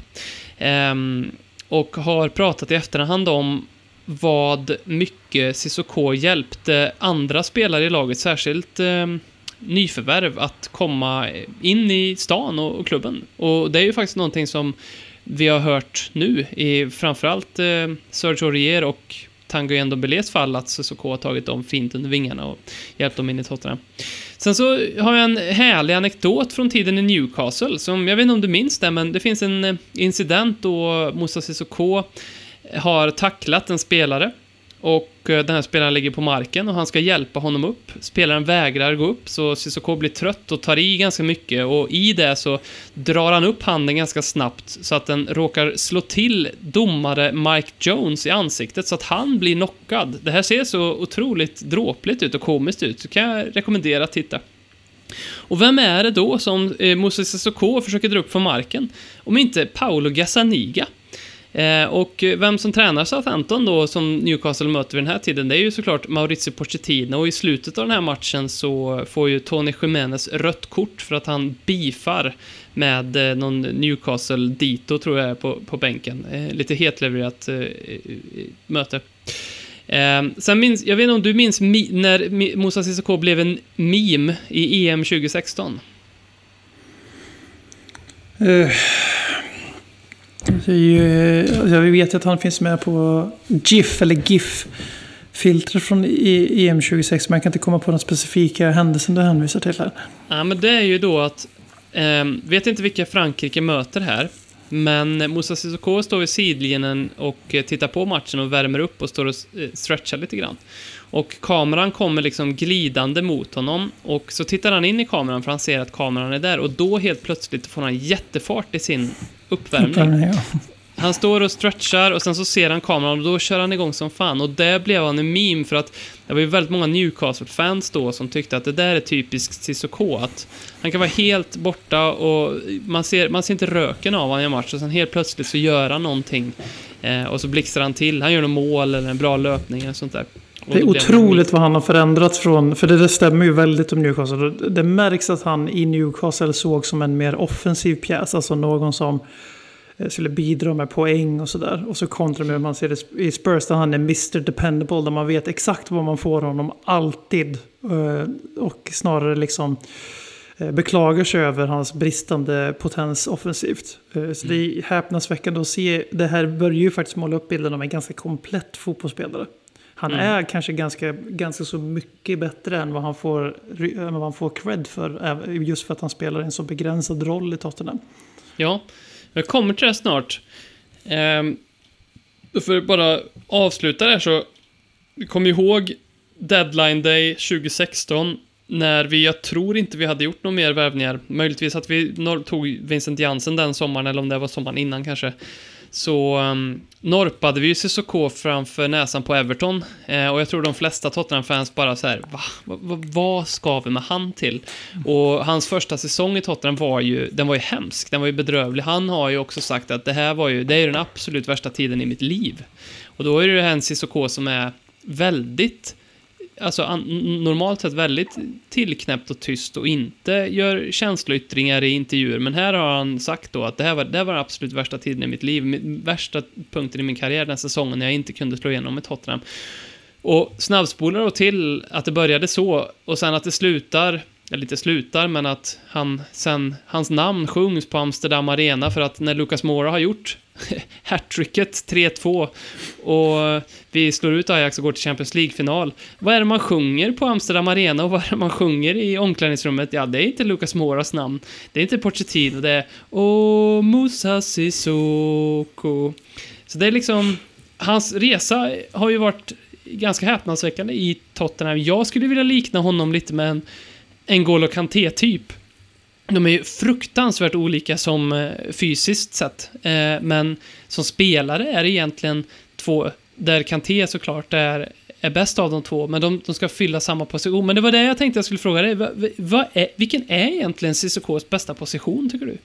Ehm, och har pratat i efterhand om vad mycket Sissoko hjälpte andra spelare i laget, särskilt eh, nyförvärv, att komma in i stan och, och klubben. Och det är ju faktiskt någonting som vi har hört nu i framförallt eh, Serge Aurier och Tanguy Ndombélés fall att Sissoko har tagit dem fint under vingarna och hjälpt dem in i Tottenham. Sen så har jag en härlig anekdot från tiden i Newcastle, som jag vet inte om du minns det, men det finns en eh, incident då Moussa Sissoko har tacklat en spelare och eh, den här spelaren ligger på marken och han ska hjälpa honom upp. Spelaren vägrar gå upp så Cissoko blir trött och tar i ganska mycket och i det så drar han upp handen ganska snabbt så att den råkar slå till domare Mike Jones i ansiktet så att han blir knockad. Det här ser så otroligt dråpligt ut och komiskt ut, så kan jag rekommendera att titta. Och vem är det då som eh, Moses Sissoko försöker dra upp från marken? Om inte Paolo Gazzaniga. Eh, och vem som tränar Southampton då, som Newcastle möter vid den här tiden, det är ju såklart Maurizio Pochettino. Och i slutet av den här matchen så får ju Tony Jiménez rött kort för att han bifar med eh, någon Newcastle Dito, tror jag på, på bänken. Eh, lite hetlevererat möte. Eh, sen minns, jag vet inte om du minns mi, när Mi- Moussa Sissoko blev en meme i EM 2016 det är ju, alltså Alltså, jag vet att han finns med på GIF, eller GIF-filtret från EM 26, men jag kan inte komma på den specifika händelsen du hänvisar till här. Ja, men det är ju då att... eh, vet inte vilka Frankrike möter här. Men Moussa Sissoko står vid sidlinjen och eh, tittar på matchen och värmer upp och står och eh, stretchar lite grann. Och kameran kommer liksom glidande mot honom och så tittar han in i kameran för han ser att kameran är där och då helt plötsligt får han jättefart i sin uppvärmning. Ja. Han står och stretchar och sen så ser han kameran och då kör han igång som fan. Och där blev han en meme för att det var ju väldigt många Newcastle-fans då som tyckte att det där är typiskt Cissoko. Att han kan vara helt borta och man ser, man ser inte röken av honom i en match och sen helt plötsligt så gör han någonting. Eh, och så blixtrar han till. Han gör något mål eller en bra löpning eller sånt där. Det är otroligt vad han har förändrats från, för det, det stämmer ju väldigt om Newcastle. Det märks att han i Newcastle såg som en mer offensiv pjäs, alltså någon som eh, skulle bidra med poäng och sådär. Och så kontra med hur man ser det i Spurs där han är Mr Dependable, där man vet exakt vad man får honom alltid. Eh, Och snarare liksom eh, beklagar sig över hans bristande potens offensivt. Så det är häpnadsväckande att se. Det här börjar ju faktiskt måla upp bilden av en ganska komplett fotbollsspelare. Han Mm. är kanske ganska, ganska så mycket bättre än vad han får, än vad han får cred för. Just för att han spelar en så begränsad roll i Tottenham. Ja, jag kommer till det snart. Ehm, för att bara avsluta det här så, kom ihåg Deadline Day 2016 när vi, jag tror inte vi hade gjort några mer värvningar. Möjligtvis att vi tog Vincent Jansen den sommaren, eller om det var sommaren innan kanske. Så um, norpade vi ju Cissoko framför näsan på Everton. Eh, och jag tror de flesta Tottenham-fans bara så här, va? Va, va, vad ska vi med han till? Och hans första säsong i Tottenham var ju, den var ju hemsk, den var ju bedrövlig. Han har ju också sagt att det här var ju, det är ju den absolut värsta tiden i mitt liv. Och då är det ju en Cissoko som är väldigt alltså, an, normalt sett väldigt tillknäppt och tyst och inte gör känsloyttringar i intervjuer. Men här har han sagt då att det här var, det här var den absolut värsta tiden i mitt liv, min, värsta punkten i min karriär den säsongen när jag inte kunde slå igenom med Tottenham. Och snabbspolar då till att det började så och sen att det slutar eller inte slutar, men att han sen, hans namn sjungs på Amsterdam Arena för att när Lucas Moura har gjort hattricket 3-2 och vi slår ut Ajax och går till Champions League-final. Vad är det man sjunger på Amsterdam Arena och vad är det man sjunger i omklädningsrummet? Ja, det är inte Lucas Moras namn. Det är inte Pochettino, det är Åh, Musa Sissoko. Så det är liksom, hans resa har ju varit ganska häpnadsväckande i Tottenham. Jag skulle vilja likna honom lite med en N'Golo Kanté-typ. De är ju fruktansvärt olika som eh, fysiskt sett, eh, men som spelare är det egentligen två, där Kanté såklart är, är bäst av de två, men de, de ska fylla samma position. Men det var det jag tänkte jag skulle fråga dig. Va, va är, vilken är egentligen CCKs bästa position, tycker du?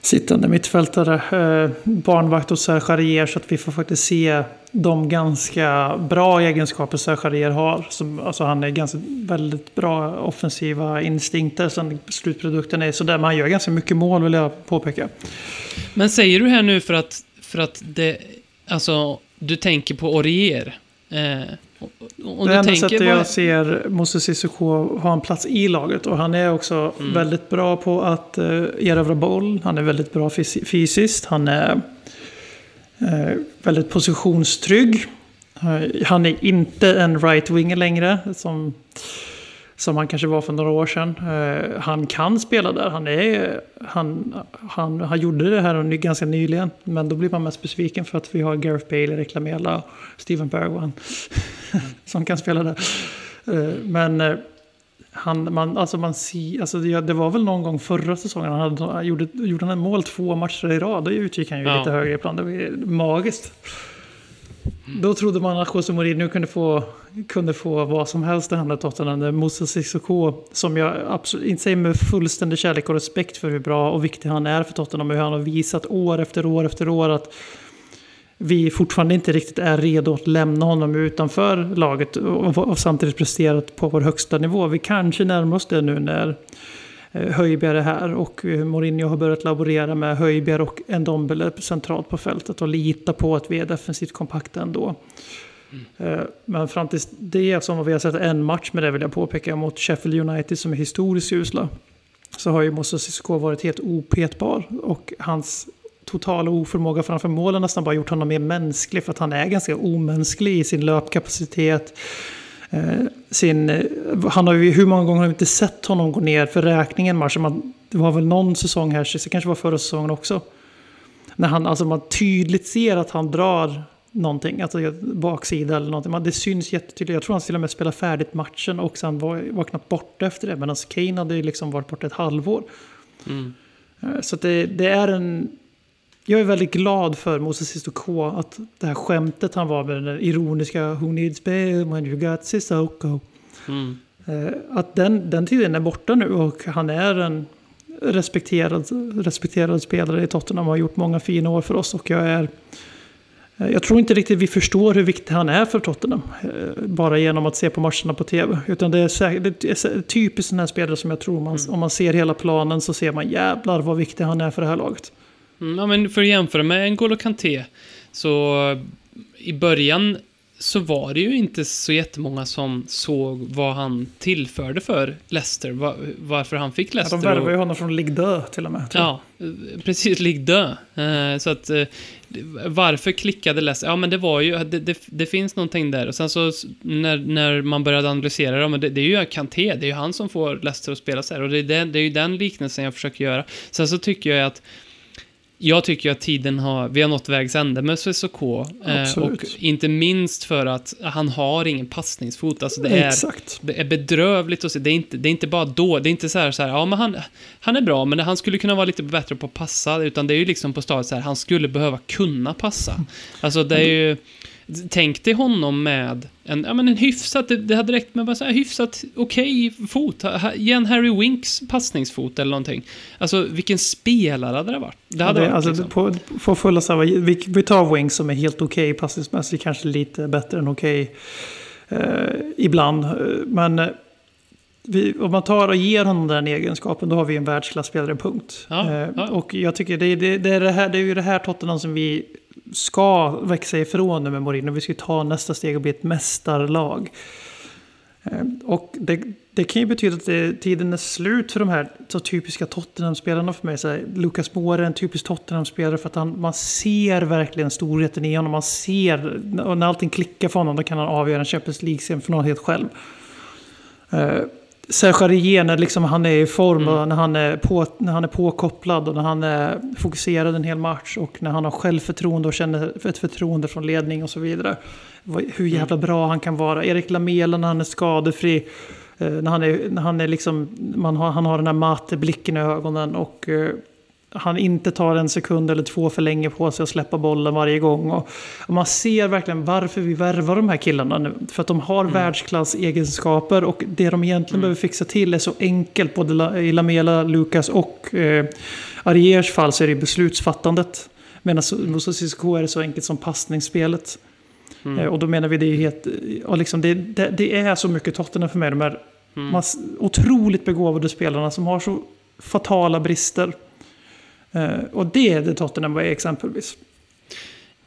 Sittande mittfältare, eh, barnvakt och Serge så att vi får faktiskt se de ganska bra egenskaper Serge har. Som, alltså han är ganska väldigt bra offensiva instinkter. Sen slutprodukten är sådär, men han gör ganska mycket mål vill jag påpeka. Men säger du här nu för att, för att det, alltså, du tänker på Orier? Eh, det enda sättet jag ser Moses Sissoko ha en plats i laget. Och han är också mm. väldigt bra på att uh, erövra boll. Han är väldigt bra fys fysiskt. Han är Eh, väldigt positionstrygg. Eh, han är inte en right-winger längre. Som som han kanske var för några år sedan. Eh, han kan spela där. Han, är, han, han, han gjorde det här ganska nyligen. Men då blir man mest besviken för att vi har Gareth Bale, Erik Lamela och Steven Bergwan. som kan spela där. Men han, man, alltså man ser, alltså det, det, var väl någon gång förra säsongen han hade, gjorde, gjorde han mål två matcher i rad. Då utgick han ju ja. lite högre ibland. Det var magiskt. Då trodde man att José Mourinho kunde få, kunde få vad som helst i handen Tottenham. Moses Sissoko, som jag absolut inte säger med fullständig kärlek och respekt för hur bra och viktig han är för Tottenham. Hur han har visat år efter år efter år att vi fortfarande inte riktigt är redo att lämna honom utanför laget och, och samtidigt presterat på vår högsta nivå. Vi kanske närmar oss det nu när Eh, Höjbjerg är här och eh, Mourinho har börjat laborera med Höjbjerg och Ndombele centralt på fältet och lita på att vi är defensivt kompakta ändå. Mm. Men fram tills det, som vi har sett en match med det vill jag påpeka, mot Sheffield United som är historiskt usla, så har ju Moussa Sissoko varit helt opetbar. Och hans totala oförmåga framför målen nästan bara gjort honom mer mänsklig, för att han är ganska omänsklig i sin löpkapacitet Eh, sin, eh, han har ju, hur många gånger har vi inte sett honom gå ner för räkningen match? Man, det var väl någon säsong här, det kanske var förra säsongen också. När han, alltså man tydligt ser att han drar någonting, alltså baksida eller någonting. det syns jättetydligt. Jag tror han till och med spelade färdigt matchen och sen var, var knappt borta efter det. Medan Kane hade liksom varit borta ett halvår. Mm. Eh, så det, det, är en jag är väldigt glad för Moses Sissoko att det här skämtet han var med den ironiska Who needs bail when you got Sissoko. Mm. Eh, att den, den tiden är borta nu och han är en respekterad, respekterad spelare i Tottenham och har gjort många fina år för oss. Och jag är... Eh, jag tror inte riktigt vi förstår hur viktig han är för Tottenham. Eh, bara genom att se på matcherna på tv. Utan det är, det är typiskt den här spelare som jag tror man, mm. om man ser hela planen så ser man jävlar vad viktig han är för det här laget. Mm, ja, men för att jämföra med N'Golo Kanté, så i början så var det ju inte så jättemånga som såg vad han tillförde för Leicester, var, varför han fick Leicester. Ja, de värvade ju honom från Ligue 2 till och med. Ja, precis, Ligue 2. Eh, så att, eh, varför klickade Leicester? Ja, men det var ju, det, det, det, finns någonting där. Och sen så när, när man började analysera det, men det, det är ju Kanté, det är ju han som får Leicester att spela så här. Och det är, det, det är ju den liknelsen jag försöker göra. Sen så tycker jag att jag tycker att tiden har, vi har nått vägs ände med Sissoko. Eh, och inte minst för att han har ingen passningsfot. Alltså det, är, Exakt. det är bedrövligt att se. Det är inte, det är inte bara då, det är inte så här, så här ja men han, han är bra, men han skulle kunna vara lite bättre på att passa. Utan det är ju liksom på stadiet så här, han skulle behöva kunna passa. Alltså det är ju... Tänk dig honom med en, ja, men en hyfsat, det, det hade räckt med bara så här hyfsat okej okay fot. Ge en Harry Winks passningsfot eller någonting. Alltså vilken spelare hade det varit? Det hade ja, det, varit alltså, liksom. på, på fulla så vi, vi tar Winks som är helt okej okay, passningsmässigt, kanske lite bättre än okej. Okay. Eh, ibland. Men eh, vi, om man tar och ger honom den egenskapen, då har vi en världsklasspelare, punkt. Ja, Eh, ja. Och jag tycker det, är- det, det, är det, här, det är ju det här Tottenham som vi ska växa ifrån nu med Mourinho. Vi ska ta nästa steg och bli ett mästarlag. Eh, och det, det kan ju betyda att det, tiden är slut för de här så typiska Tottenham-spelarna för mig. Så här, Lucas Moura är en typisk Tottenham-spelare för att han, man ser verkligen storheten i honom. Man ser, och när allting klickar för honom då kan han avgöra en Champions League-semifinal helt själv. Eh, Serge Aurier, när liksom han är i form och när han är, på, när han är påkopplad och när han är fokuserad en hel match och när han har självförtroende och känner ett förtroende från ledning och så vidare. Hur jävla bra han kan vara. Erik Lamela när han är skadefri. eh, när han är, när han är liksom, man har, han har den här matblicken i ögonen och eh, han inte tar en sekund eller två för länge på sig att släppa bollen varje gång. Och, man ser verkligen varför vi värvar de här killarna nu. För att de har världsklassegenskaper och det de egentligen behöver fixa till är så enkelt. Både i Lamela, Lukas och eh, Ariers fall så är det beslutsfattandet. Medan hos Cissoko är det så enkelt som passningsspelet. Eh, och då menar vi det är helt... Och liksom det, det, det är så mycket Tottenham för mig. De här mass, otroligt begåvade spelarna som har så fatala brister. Eh, och det är det Tottenham var exempelvis.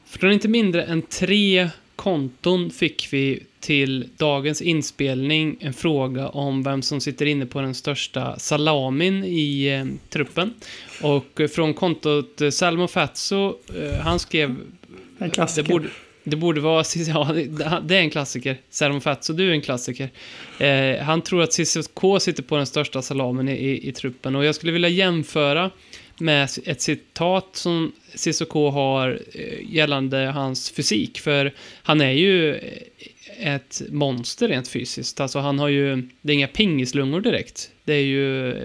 Från inte mindre än tre konton fick vi till dagens inspelning en fråga om vem som sitter inne på den största salamin i eh, truppen. Och eh, från kontot eh, Salmo Fatso, eh, han skrev... En Det klassiker. borde, det borde vara... Ja, det- det är en klassiker. Salmo Fatso, du är en klassiker. Eh, han tror att Cissoko sitter på den största salamen i, i, i truppen. Och jag skulle vilja jämföra med ett citat som Cissoko har eh, gällande hans fysik. För han är ju eh, ett monster rent fysiskt. Alltså han har ju, det är inga pingislungor direkt. Det är ju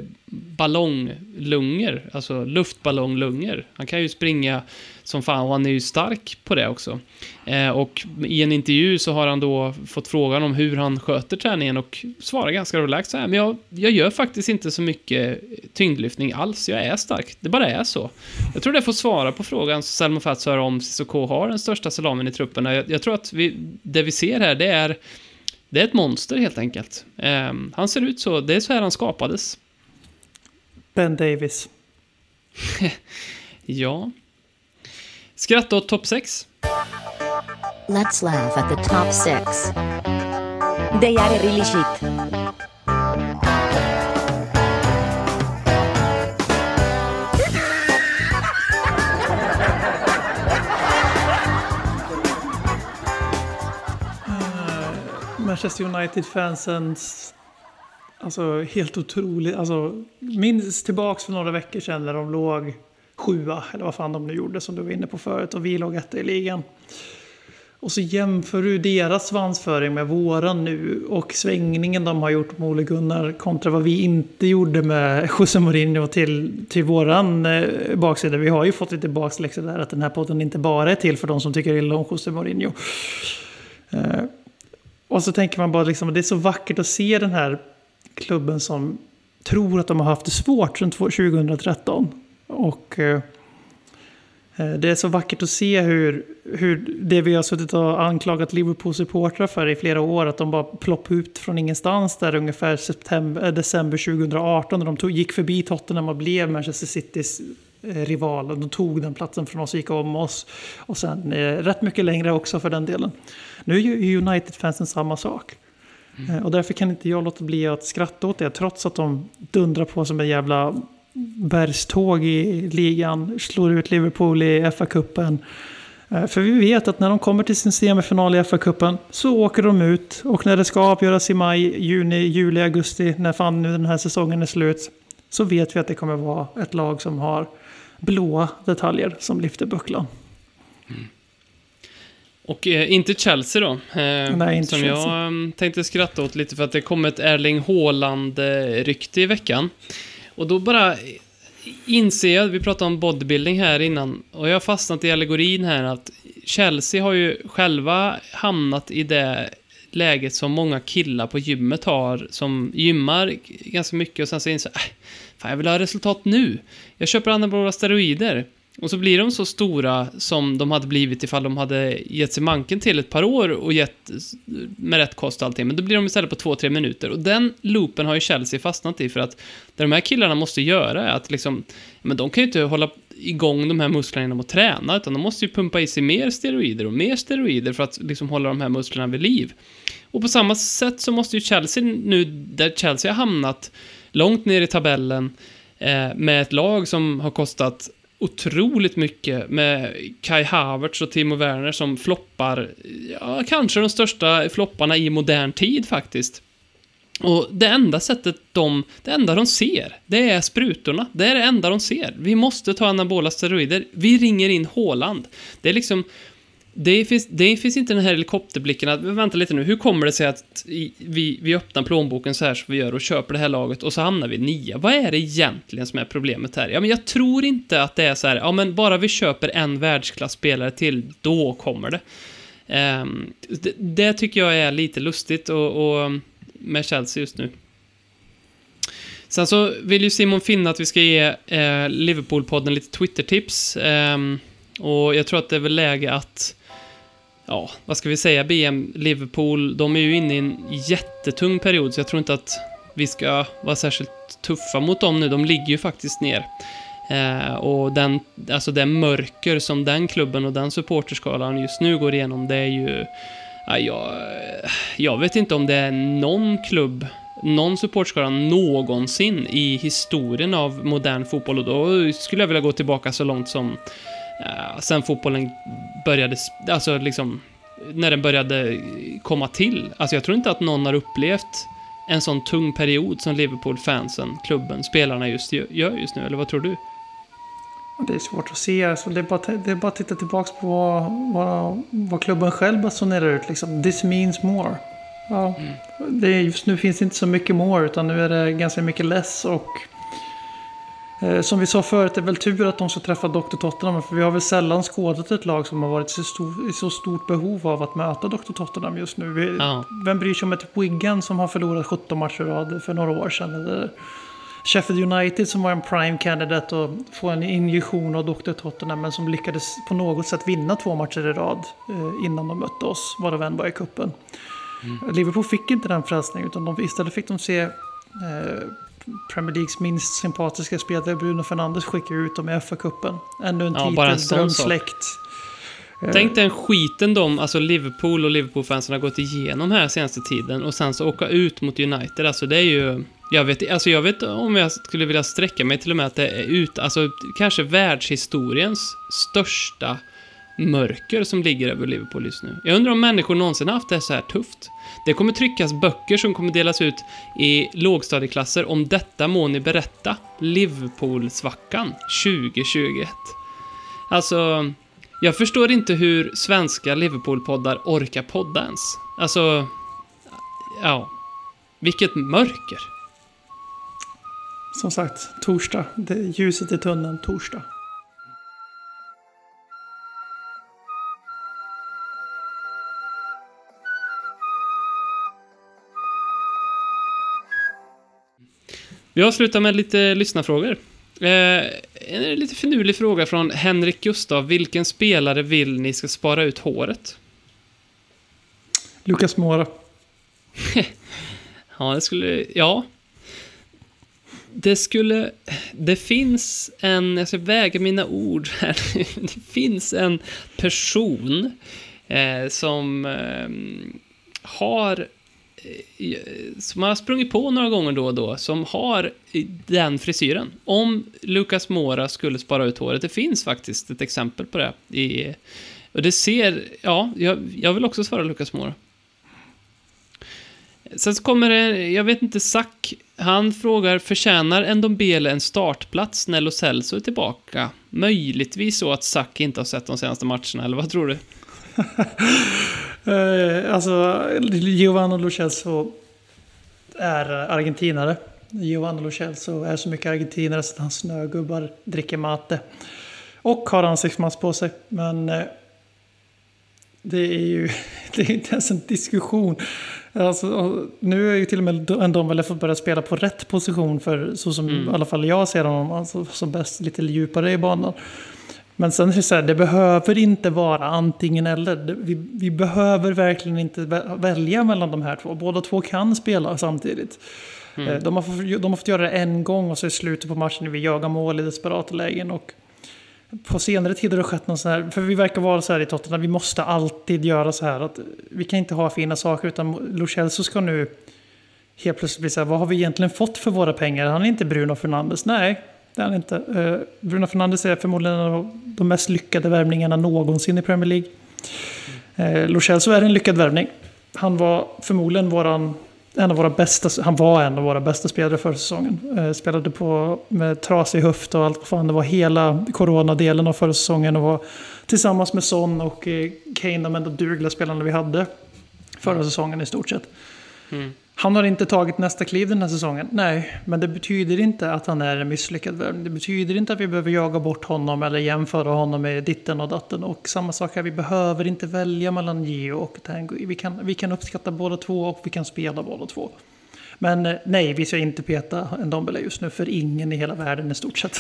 ballong, lungor, alltså luftballonglungor. Han kan ju springa som fan och han är ju stark på det också. Eh, och i en intervju så har han då fått frågan om hur han sköter träningen och svarar ganska relaxed så här, men jag, jag gör faktiskt inte så mycket tyngdlyftning alls, jag är stark, det bara är så. Jag tror det får svara på frågan som Salman Fats har om Cissoko har den största salamen i truppen. Jag, jag tror att vi, det vi ser här, det är det är ett monster helt enkelt. Eh, han ser ut så, det är så här han skapades. Ben Davis. Ja. Skratta åt topp 6. Let's laugh at the top six. They are really shit. Manchester United-fansens... Alltså helt otroligt. Alltså, minns tillbaks för några veckor sedan när de låg sjua, eller vad fan de nu gjorde som du var inne på förut, och vi låg etta i ligan. Och så jämför du deras svansföring med våran nu och svängningen de har gjort med Ole Gunnar kontra vad vi inte gjorde med José Mourinho till, till våran eh, baksida. Vi har ju fått lite bakläxa där att den här podden inte bara är till för de som tycker illa om José Mourinho. Eh, och så tänker man bara liksom, det är så vackert att se den här klubben som tror att de har haft det svårt sedan 2013. Och eh, eh, det är så vackert att se hur, hur det vi har suttit och anklagat Liverpool-supportrar för i flera år, att de bara ploppade ut från ingenstans där ungefär september, eh, december 2018 när de tog, gick förbi Tottenham och blev Manchester Citys eh, rival. De tog den platsen från oss och gick om oss. Och sen eh, rätt mycket längre också för den delen. Nu är ju United-fansen samma sak. Eh, Och därför kan inte jag låta bli att skratta åt det, trots att de dundrar på som en jävla bergståg i ligan, slår ut Liverpool i FA-cupen. Eh, För vi vet att när de kommer till sin semifinal i FA-cupen så åker de ut. Och när det ska avgöras i maj, juni, juli, augusti, när fan nu den här säsongen är slut, så vet vi att det kommer vara ett lag som har blåa detaljer som lyfter bucklan. Och eh, inte Chelsea då. Eh, Nej, inte som Chelsea. jag eh, tänkte skratta åt lite för att det kom ett Erling Haaland-rykte i veckan. Och då bara inser jag, vi pratade om bodybuilding här innan, och jag har fastnat i allegorin här att Chelsea har ju själva hamnat i det läget som många killar på gymmet har, som gymmar ganska mycket och sen så inser äh, fan jag vill ha resultat nu. Jag köper anabola steroider. Och så blir de så stora som de hade blivit ifall de hade gett sig manken till ett par år och gett med rätt kost och allting. Men då blir de istället på två, tre minuter. Och den loopen har ju Chelsea fastnat i för att det de här killarna måste göra är att liksom, men de kan ju inte hålla igång de här musklerna genom att träna, utan de måste ju pumpa i sig mer steroider och mer steroider för att liksom hålla de här musklerna vid liv. Och på samma sätt så måste ju Chelsea nu, där Chelsea har hamnat långt ner i tabellen, eh, med ett lag som har kostat otroligt mycket med Kai Havertz och Timo Werner som floppar, ja, kanske de största flopparna i modern tid faktiskt. Och det enda sättet de, det enda de ser, det är sprutorna. Det är det enda de ser. Vi måste ta anabola steroider. Vi ringer in Håland. Det är liksom, det finns, det finns inte den här helikopterblicken att, vänta lite nu, hur kommer det sig att vi, vi öppnar plånboken så här som vi gör och köper det här laget och så hamnar vi nia? Vad är det egentligen som är problemet här? Ja, men jag tror inte att det är så här, ja men bara vi köper en världsklasspelare till, då kommer det. Um, det, det, tycker jag är lite lustigt och, och med Chelsea just nu. Sen så vill ju Simon finna att vi ska ge eh, Liverpool-podden lite Twitter-tips. Um, och jag tror att det är väl läge att ja, vad ska vi säga, BM Liverpool, de är ju inne i en jättetung period, så jag tror inte att vi ska vara särskilt tuffa mot dem nu. De ligger ju faktiskt ner. Eh, och den, alltså det mörker som den klubben och den supporterskalan just nu går igenom, det är ju... Ja, jag, jag vet inte om det är någon klubb, någon supporterskala någonsin i historien av modern fotboll och då skulle jag vilja gå tillbaka så långt som Uh, sen fotbollen började, alltså liksom, när den började komma till. Alltså jag tror inte att någon har upplevt en sån tung period som Liverpool-fansen, klubben, spelarna just gör just nu, eller vad tror du? Det är svårt att se. Alltså det, är bara, det är bara att titta tillbaka på vad, vad, vad klubben själv basunerar ut. Liksom. This means more. Ja, mm. det är, just nu finns det inte så mycket more, utan nu är det ganska mycket less. Och som vi sa förut, det är väl tur att de ska träffa Dr. Tottenham. För vi har väl sällan skådat ett lag som har varit så stor, i så stort behov av att möta Dr. Tottenham just nu. Vi, ja. Vem bryr sig om ett Wigan som har förlorat 17 matcher i rad för några år sedan? Eller Sheffield United som var en prime candidate och få en injektion av Dr. Tottenham. Men som lyckades på något sätt vinna två matcher i rad eh, innan de mötte oss. Det än var i kuppen. Mm. Liverpool fick inte den frälsningen utan de, istället fick de se eh, Premier Leagues minst sympatiska spelare Bruno Fernandes skickar ut dem i FA-cupen. Ännu en ja, titel, drömsläkt. Tänk den skiten de, alltså Liverpool och Liverpool-fansen har gått igenom här senaste tiden och sen så åka ut mot United, alltså det är ju... Jag vet, alltså jag vet om jag skulle vilja sträcka mig till och med att det är ut, alltså kanske världshistoriens största mörker som ligger över Liverpool just nu. Jag undrar om människor någonsin haft det så här tufft. Det kommer tryckas böcker som kommer delas ut i lågstadieklasser om detta må ni berätta. Liverpool-svackan 2021. Alltså, jag förstår inte hur svenska Liverpool-poddar orkar podda ens. Alltså, ja. Vilket mörker. Som sagt, torsdag. Det ljuset i tunneln, torsdag. Vi avslutar med lite lyssnarfrågor. Eh, en lite finurlig fråga från Henrik Gustav. Vilken spelare vill ni ska spara ut håret? Lukas Mora. ja, det skulle... Ja. Det skulle... Det finns en... Jag ska väga mina ord här. det finns en person eh, som eh, har som som har sprungit på några gånger då och då, som har den frisyren. Om Lucas Mora skulle spara ut håret, det finns faktiskt ett exempel på det. I, och det ser, ja, jag, jag vill också svara Lucas Mora. Sen så kommer det, jag vet inte, Zack, han frågar, förtjänar Ndombele en startplats när Lo Celso är tillbaka? Möjligtvis så att Zack inte har sett de senaste matcherna, eller vad tror du? uh, alltså, Giovanni Lo Celso är argentinare. Giovanni Lo Celso är så mycket argentinare så att hans snögubbar dricker mate. Och har ansiktsmask på sig. Men uh, det är ju det är inte ens en diskussion. Alltså, nu är ju till och med en väl fått börja spela på rätt position för så som mm. i alla fall jag ser honom, alltså, som bäst lite djupare i banan. Men sen är det så här, det behöver inte vara antingen eller. Vi, vi behöver verkligen inte vä- välja mellan de här två. Båda två kan spela samtidigt. Mm. Eh, De, har fått, de har fått göra det en gång och så i slutet på matchen när vi jagar mål i desperata lägen. Och på senare tid har det skett någon sån här, för vi verkar vara så här i Tottenham, vi måste alltid göra så här. Att vi kan inte ha fina saker utan Lo Celso ska nu helt plötsligt bli så här, vad har vi egentligen fått för våra pengar? Han är inte Bruno Fernandes. Nej, det är han inte. Eh, Bruno Fernandes är förmodligen en av de mest lyckade värvningarna någonsin i Premier League. Uh, Lo Celso är en lyckad värvning. Han var förmodligen våran, en av våra bästa, han var en av våra bästa spelare förra säsongen. Eh, spelade på med trasig höft och allt vad fan det var. Hela coronadelen av förra säsongen och var tillsammans med Son och eh, Kane de enda dugliga spelarna vi hade förra säsongen i stort sett. Mm. Han har inte tagit nästa kliv den här säsongen. Nej, men det betyder inte att han är en misslyckad värvning. Det betyder inte att vi behöver jaga bort honom eller jämföra honom med ditten och datten. Och samma sak här, vi behöver inte välja mellan Gio och Tango. Vi kan, vi kan uppskatta båda två och vi kan spela båda två. Men eh, nej, vi ska inte peta en Dombele just nu för ingen i hela världen i stort sett.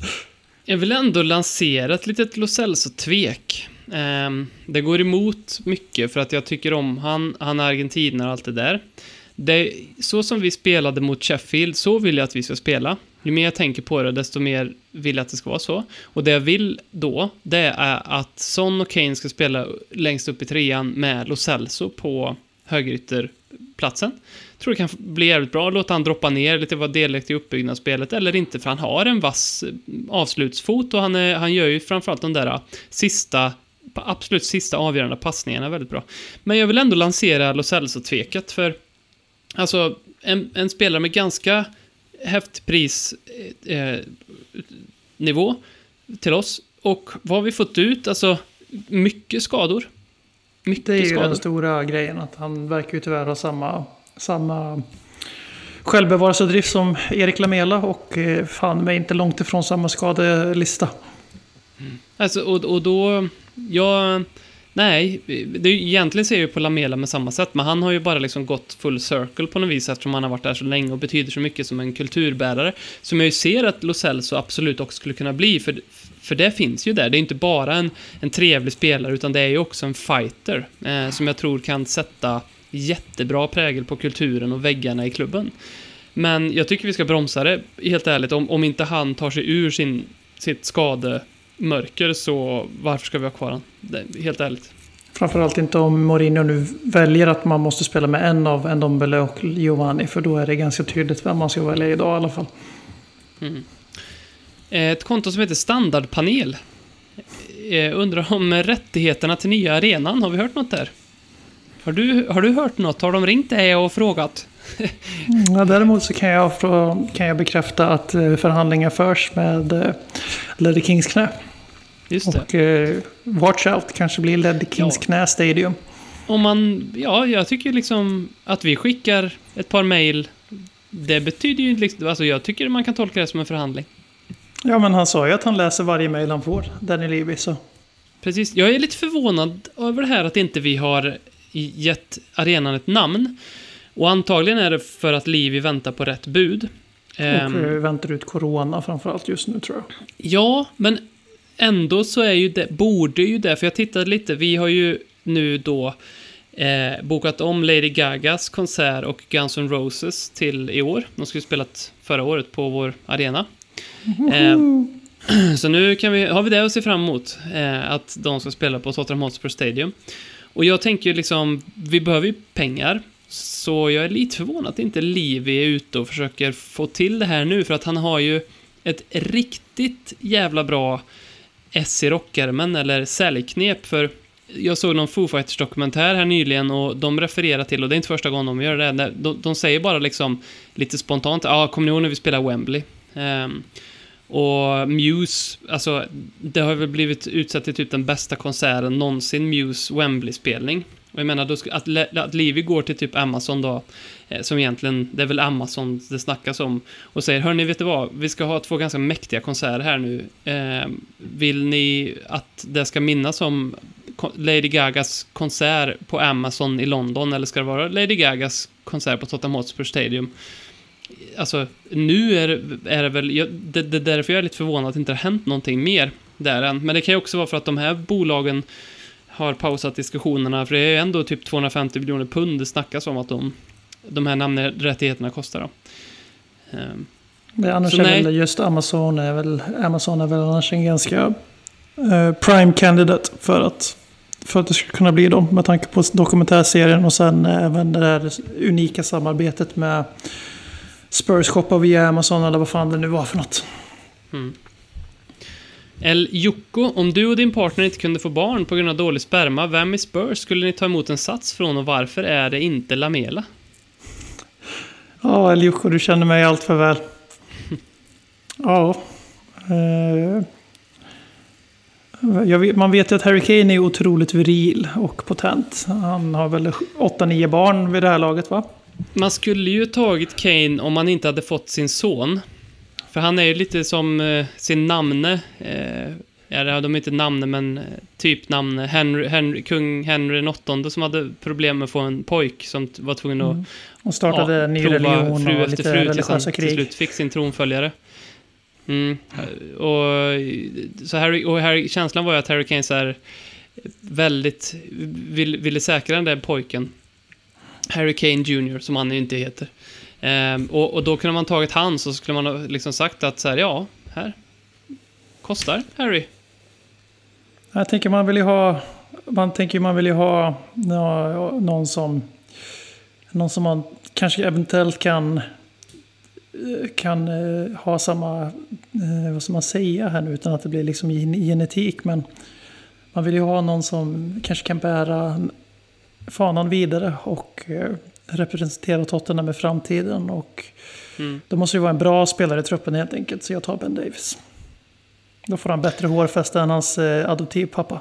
Jag vill ändå lansera ett litet Lo Celso-tvek. Ehm, det går emot mycket för att jag tycker om han, han är argentinare och allt det där. Det, så som vi spelade mot Sheffield, så vill jag att vi ska spela. Ju mer jag tänker på det, desto mer vill jag att det ska vara så. Och det jag vill då, det är att Son och Kane ska spela längst upp i trean med Lo Celso på högerytterplatsen. Tror det kan bli jävligt bra. Låta han droppa ner lite, vara delaktig i uppbyggnadsspelet eller inte, för han har en vass avslutsfot och han, är, han gör ju framförallt de där sista, absolut sista avgörande passningarna väldigt bra. Men jag vill ändå lansera Lo Celso-tveket, för alltså en, en spelare med ganska pris eh, eh, till oss och vad har vi fått ut? Alltså mycket skador. Mycket Det är ju skador. den stora grejen, att han verkar ju tyvärr ha samma, samma självbevarelsedrift som Erik Lamela och eh, fan mig inte långt ifrån samma skadelista. Alltså, och, och då... Jag... Nej, det, är egentligen ser jag ju på Lamela med samma sätt, men han har ju bara liksom gått full circle på något vis eftersom han har varit där så länge och betyder så mycket som en kulturbärare. Som jag ju ser att Lo Celso absolut också skulle kunna bli, för, för det finns ju där. Det är inte bara en, en trevlig spelare, utan det är ju också en fighter eh, som jag tror kan sätta jättebra prägel på kulturen och väggarna i klubben. Men jag tycker vi ska bromsa det, helt ärligt. Om, om inte han tar sig ur sin, sitt skademörker, så varför ska vi ha kvar? Det- Helt ärligt. Framförallt inte om Mourinho nu väljer att man måste spela med en av Ndombele och Giovanni. För då är det ganska tydligt vem man ska välja idag i alla fall. Mm. Ett konto som heter Standardpanel. Eh, undrar om rättigheterna till nya arenan, har vi hört något där? Har du, har du hört något? Har de ringt dig och frågat? Ja, däremot så kan jag, kan jag bekräfta att eh, förhandlingar förs med eh, Leddy Kings knä. Just. Och eh, watch out, kanske blir Leddy Kings Ja. knä stadium. Om man, ja, jag tycker liksom att vi skickar ett par mejl. Det betyder ju liksom, alltså jag tycker man kan tolka det som en förhandling. Ja, men han sa ju att han läser varje mejl han får, Danny Levy. Så. Precis. Jag är lite förvånad över det här att inte vi har gett arenan ett namn. Och antagligen är det för att Livi väntar på rätt bud. Och eh, väntar ut corona framförallt just nu tror jag. Ja, men ändå så är ju det, borde ju det, för jag tittade lite, vi har ju nu då eh, bokat om Lady Gagas konsert och Guns N' Roses till i år. De skulle spelat förra året på vår arena. Eh, så nu kan vi, har vi det att se fram emot, eh, att de ska spela på Tottenham Hotspur Stadium. Och jag tänker ju liksom, vi behöver ju pengar. Så jag är lite förvånad att inte Livi är ute och försöker få till det här nu, för att han har ju ett riktigt jävla bra S i rockärmen, eller säljknep, för jag såg någon Foo Fighters dokumentär här nyligen och de refererar till, och det är inte första gången de gör det, de, de säger bara liksom lite spontant, ja, ah, kommer ni ihåg när vi spelade Wembley? Um, och Muse, alltså, det har väl blivit utsatt till typ den bästa konserten någonsin, Muse Wembley-spelning. Och jag menar, då att, att Livi går till typ Amazon då, Eh, som egentligen, det är väl Amazon det snackas om, och säger, hörni, vet du vad, vi ska ha två ganska mäktiga konserter här nu. Eh, vill ni att det ska minnas om Lady Gagas konsert på Amazon i London, eller ska det vara Lady Gagas konsert på Tottenham Hotspur Stadium? Alltså, nu är det, är det väl, jag, det, det är därför jag är lite förvånad att det inte har hänt någonting mer. där än. Men det kan ju också vara för att de här bolagen har pausat diskussionerna, för det är ju ändå typ 250 miljoner pund det snackas om att de, de här namnrättigheterna kostar. Då. Ehm, Det annars Så är nej. väl just Amazon är väl, Amazon är väl annars en ganska eh, prime candidate för att, för att det ska kunna bli dem. Med tanke på dokumentärserien och sen även det där unika samarbetet med Spurs shoppar via Amazon eller vad fan det nu var för något. El Jocko, om du och din partner inte kunde få barn på grund av dålig sperma, vem i Spurs skulle ni ta emot en sats från och varför är det inte Lamela? Ja, Elioko, du känner mig allt för väl. Ja. Eh, vet, man vet ju att Harry Kane är otroligt viril och potent. Han har väl 8-9 barn vid det här laget va? Man skulle ju tagit Kane om man inte hade fått sin son. För han är ju lite som eh, sin namne. Eh, ja, de är inte namne, men eh, typ namne. Henry, Henry, kung Henry den åttonde som hade problem med att få en pojk som var tvungen att Mm. Och startade en ny religion fru och efter lite fru tills han religiösa till krig. slut fick sin tronföljare. Mm. Och, så Harry, och Harry, känslan var ju att Harry Kane så här väldigt vill, ville säkra den där pojken. Harry Kane Jr, som han ju inte heter. Ehm, och, och då kunde man tagit han så skulle man ha liksom sagt att så här, ja, här. Kostar Harry. Jag tänker man vill ju ha, man tänker man vill ju ha nå- någon som, någon som man kanske eventuellt kan, eh, kan eh, ha samma, eh, vad ska man säga här nu utan att det blir liksom gen- genetik. Men man vill ju ha någon som kanske kan bära fanan vidare och representera Tottenham i framtiden. Och Mm. då måste det vara en bra spelare i truppen helt enkelt. Så jag tar Ben Davis. Då får han bättre hårfäste än hans eh, adoptivpappa.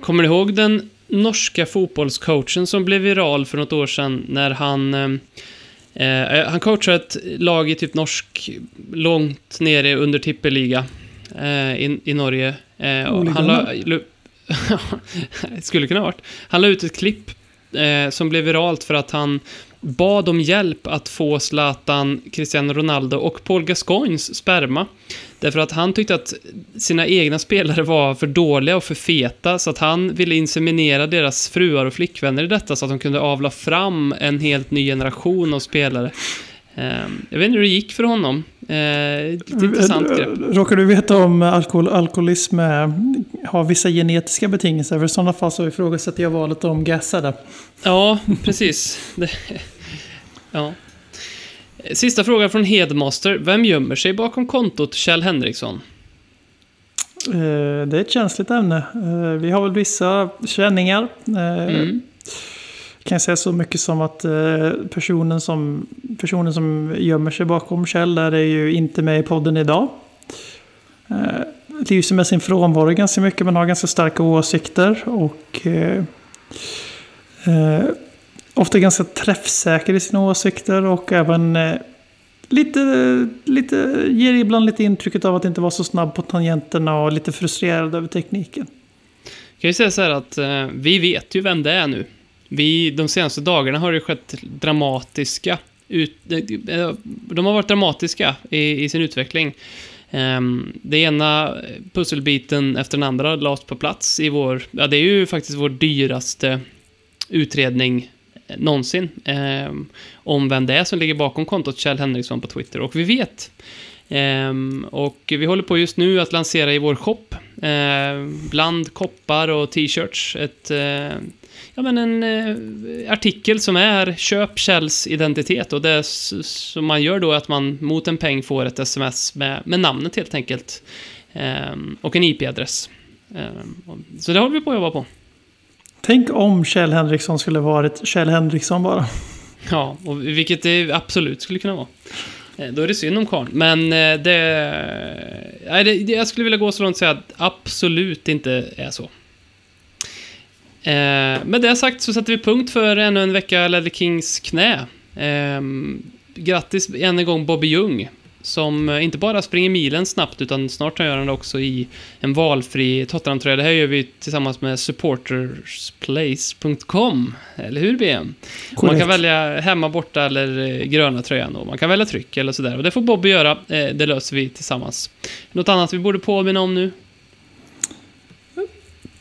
Kommer du ihåg den norska fotbollscoachen som blev viral för något år sedan när han... Eh, eh, han coachade ett lag i typ norsk, långt nere under tippeliga eh, i, i Norge. Eh, han la, skulle kunna ha varit. Han la ut ett klipp eh, som blev viralt för att han bad om hjälp att få Zlatan, Cristiano Ronaldo och Paul Gascoignes sperma. Därför att han tyckte att sina egna spelare var för dåliga och för feta, så att han ville inseminera deras fruar och flickvänner i detta, så att de kunde avla fram en helt ny generation av spelare. Ehm, jag vet inte hur det gick för honom. Eh, lite intressant grepp. Råkar du veta om alkohol, alkoholism är, har vissa genetiska betingelser? För i sådana fall så ifrågasätter jag valet om gassade. Ja, precis. Ja. Sista frågan från Hedmaster. Vem gömmer sig bakom kontot Kjell Henriksson? Eh, Det är ett känsligt ämne. Eh, Vi har väl vissa känningar. Eh, Mm. Kan jag säga så mycket som att eh, personen som, personen som gömmer sig bakom Kjell där är ju inte med i podden idag. Eh, Lyser med sin frånvaro ganska mycket men har ganska starka åsikter. Och eh, eh, ofta ganska träffsäker i sina åsikter och även eh, lite, lite, ger ibland lite intrycket av att inte vara så snabb på tangenterna och lite frustrerad över tekniken. kan ju säga så här att eh, vi vet ju vem det är nu. Vi, de senaste dagarna har det skett dramatiska ut, eh, de har varit dramatiska i, i sin utveckling. Um, det ena pusselbiten efter den andra lades på plats i vår, ja det är ju faktiskt vår dyraste utredning någonsin um, om vem det är som ligger bakom kontot Kjell Henriksson på Twitter. Och vi vet. Um, och vi håller på just nu att lansera i vår shop, uh, bland koppar och t-shirts, ett, uh, ja men en eh, artikel som är köp Kjells identitet och det som man gör då är att man mot en peng får ett sms med, med namnet helt enkelt. Ehm, och en IP-adress. Och- så det håller vi på att jobba på. Tänk om Kjell Henriksson skulle varit Kjell Henriksson bara. Ja, och vilket det absolut skulle kunna vara. Eh, Då är det synd om karln. Men eh, det, nej, det- Jag skulle vilja gå så långt och säga att absolut inte är så. Eh, med det sagt så sätter vi punkt för ännu en vecka Ledley Kings knä. Eh, grattis än en gång Bobby Ljung. Som inte bara springer milen snabbt utan snart gör han det också i en valfri Tottenham-tröja. Det här gör vi tillsammans med supportersplace.com. Eller hur BM? Man Korrekt. kan välja hemma, borta eller eh, gröna tröjan. Och man kan välja tryck eller sådär. Och det får Bobby göra. Eh, det löser vi tillsammans. Något annat vi borde påminna om nu?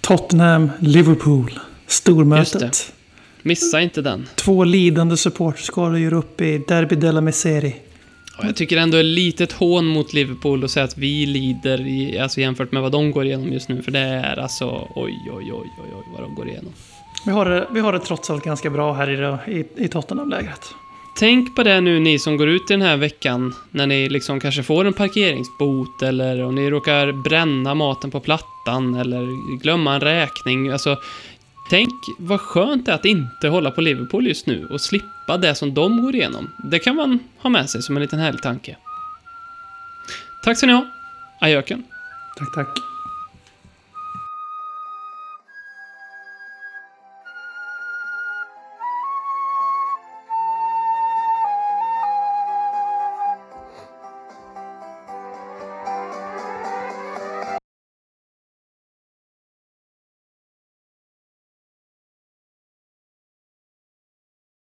Tottenham, Liverpool. Just Stormötet. Missa inte den. Två lidande supporterskador gör upp i Derby della Miseria. Och jag tycker ändå är lite ett hån mot Liverpool att säga att vi lider i, alltså jämfört med vad de går igenom just nu. För det är alltså oj, oj, oj, oj, oj vad de går igenom. Vi har det, vi har det trots allt ganska bra här i, det- i, i Tottenham-lägret. Tänk på det nu ni som går ut i den här veckan när ni liksom kanske får en parkeringsbot eller om ni råkar bränna maten på plattan eller glömma en räkning. Alltså, tänk vad skönt det är att inte hålla på Liverpool just nu och slippa det som de går igenom. Det kan man ha med sig som en liten härlig tanke. Tack ska ni ha. Ajöken. Tack, tack.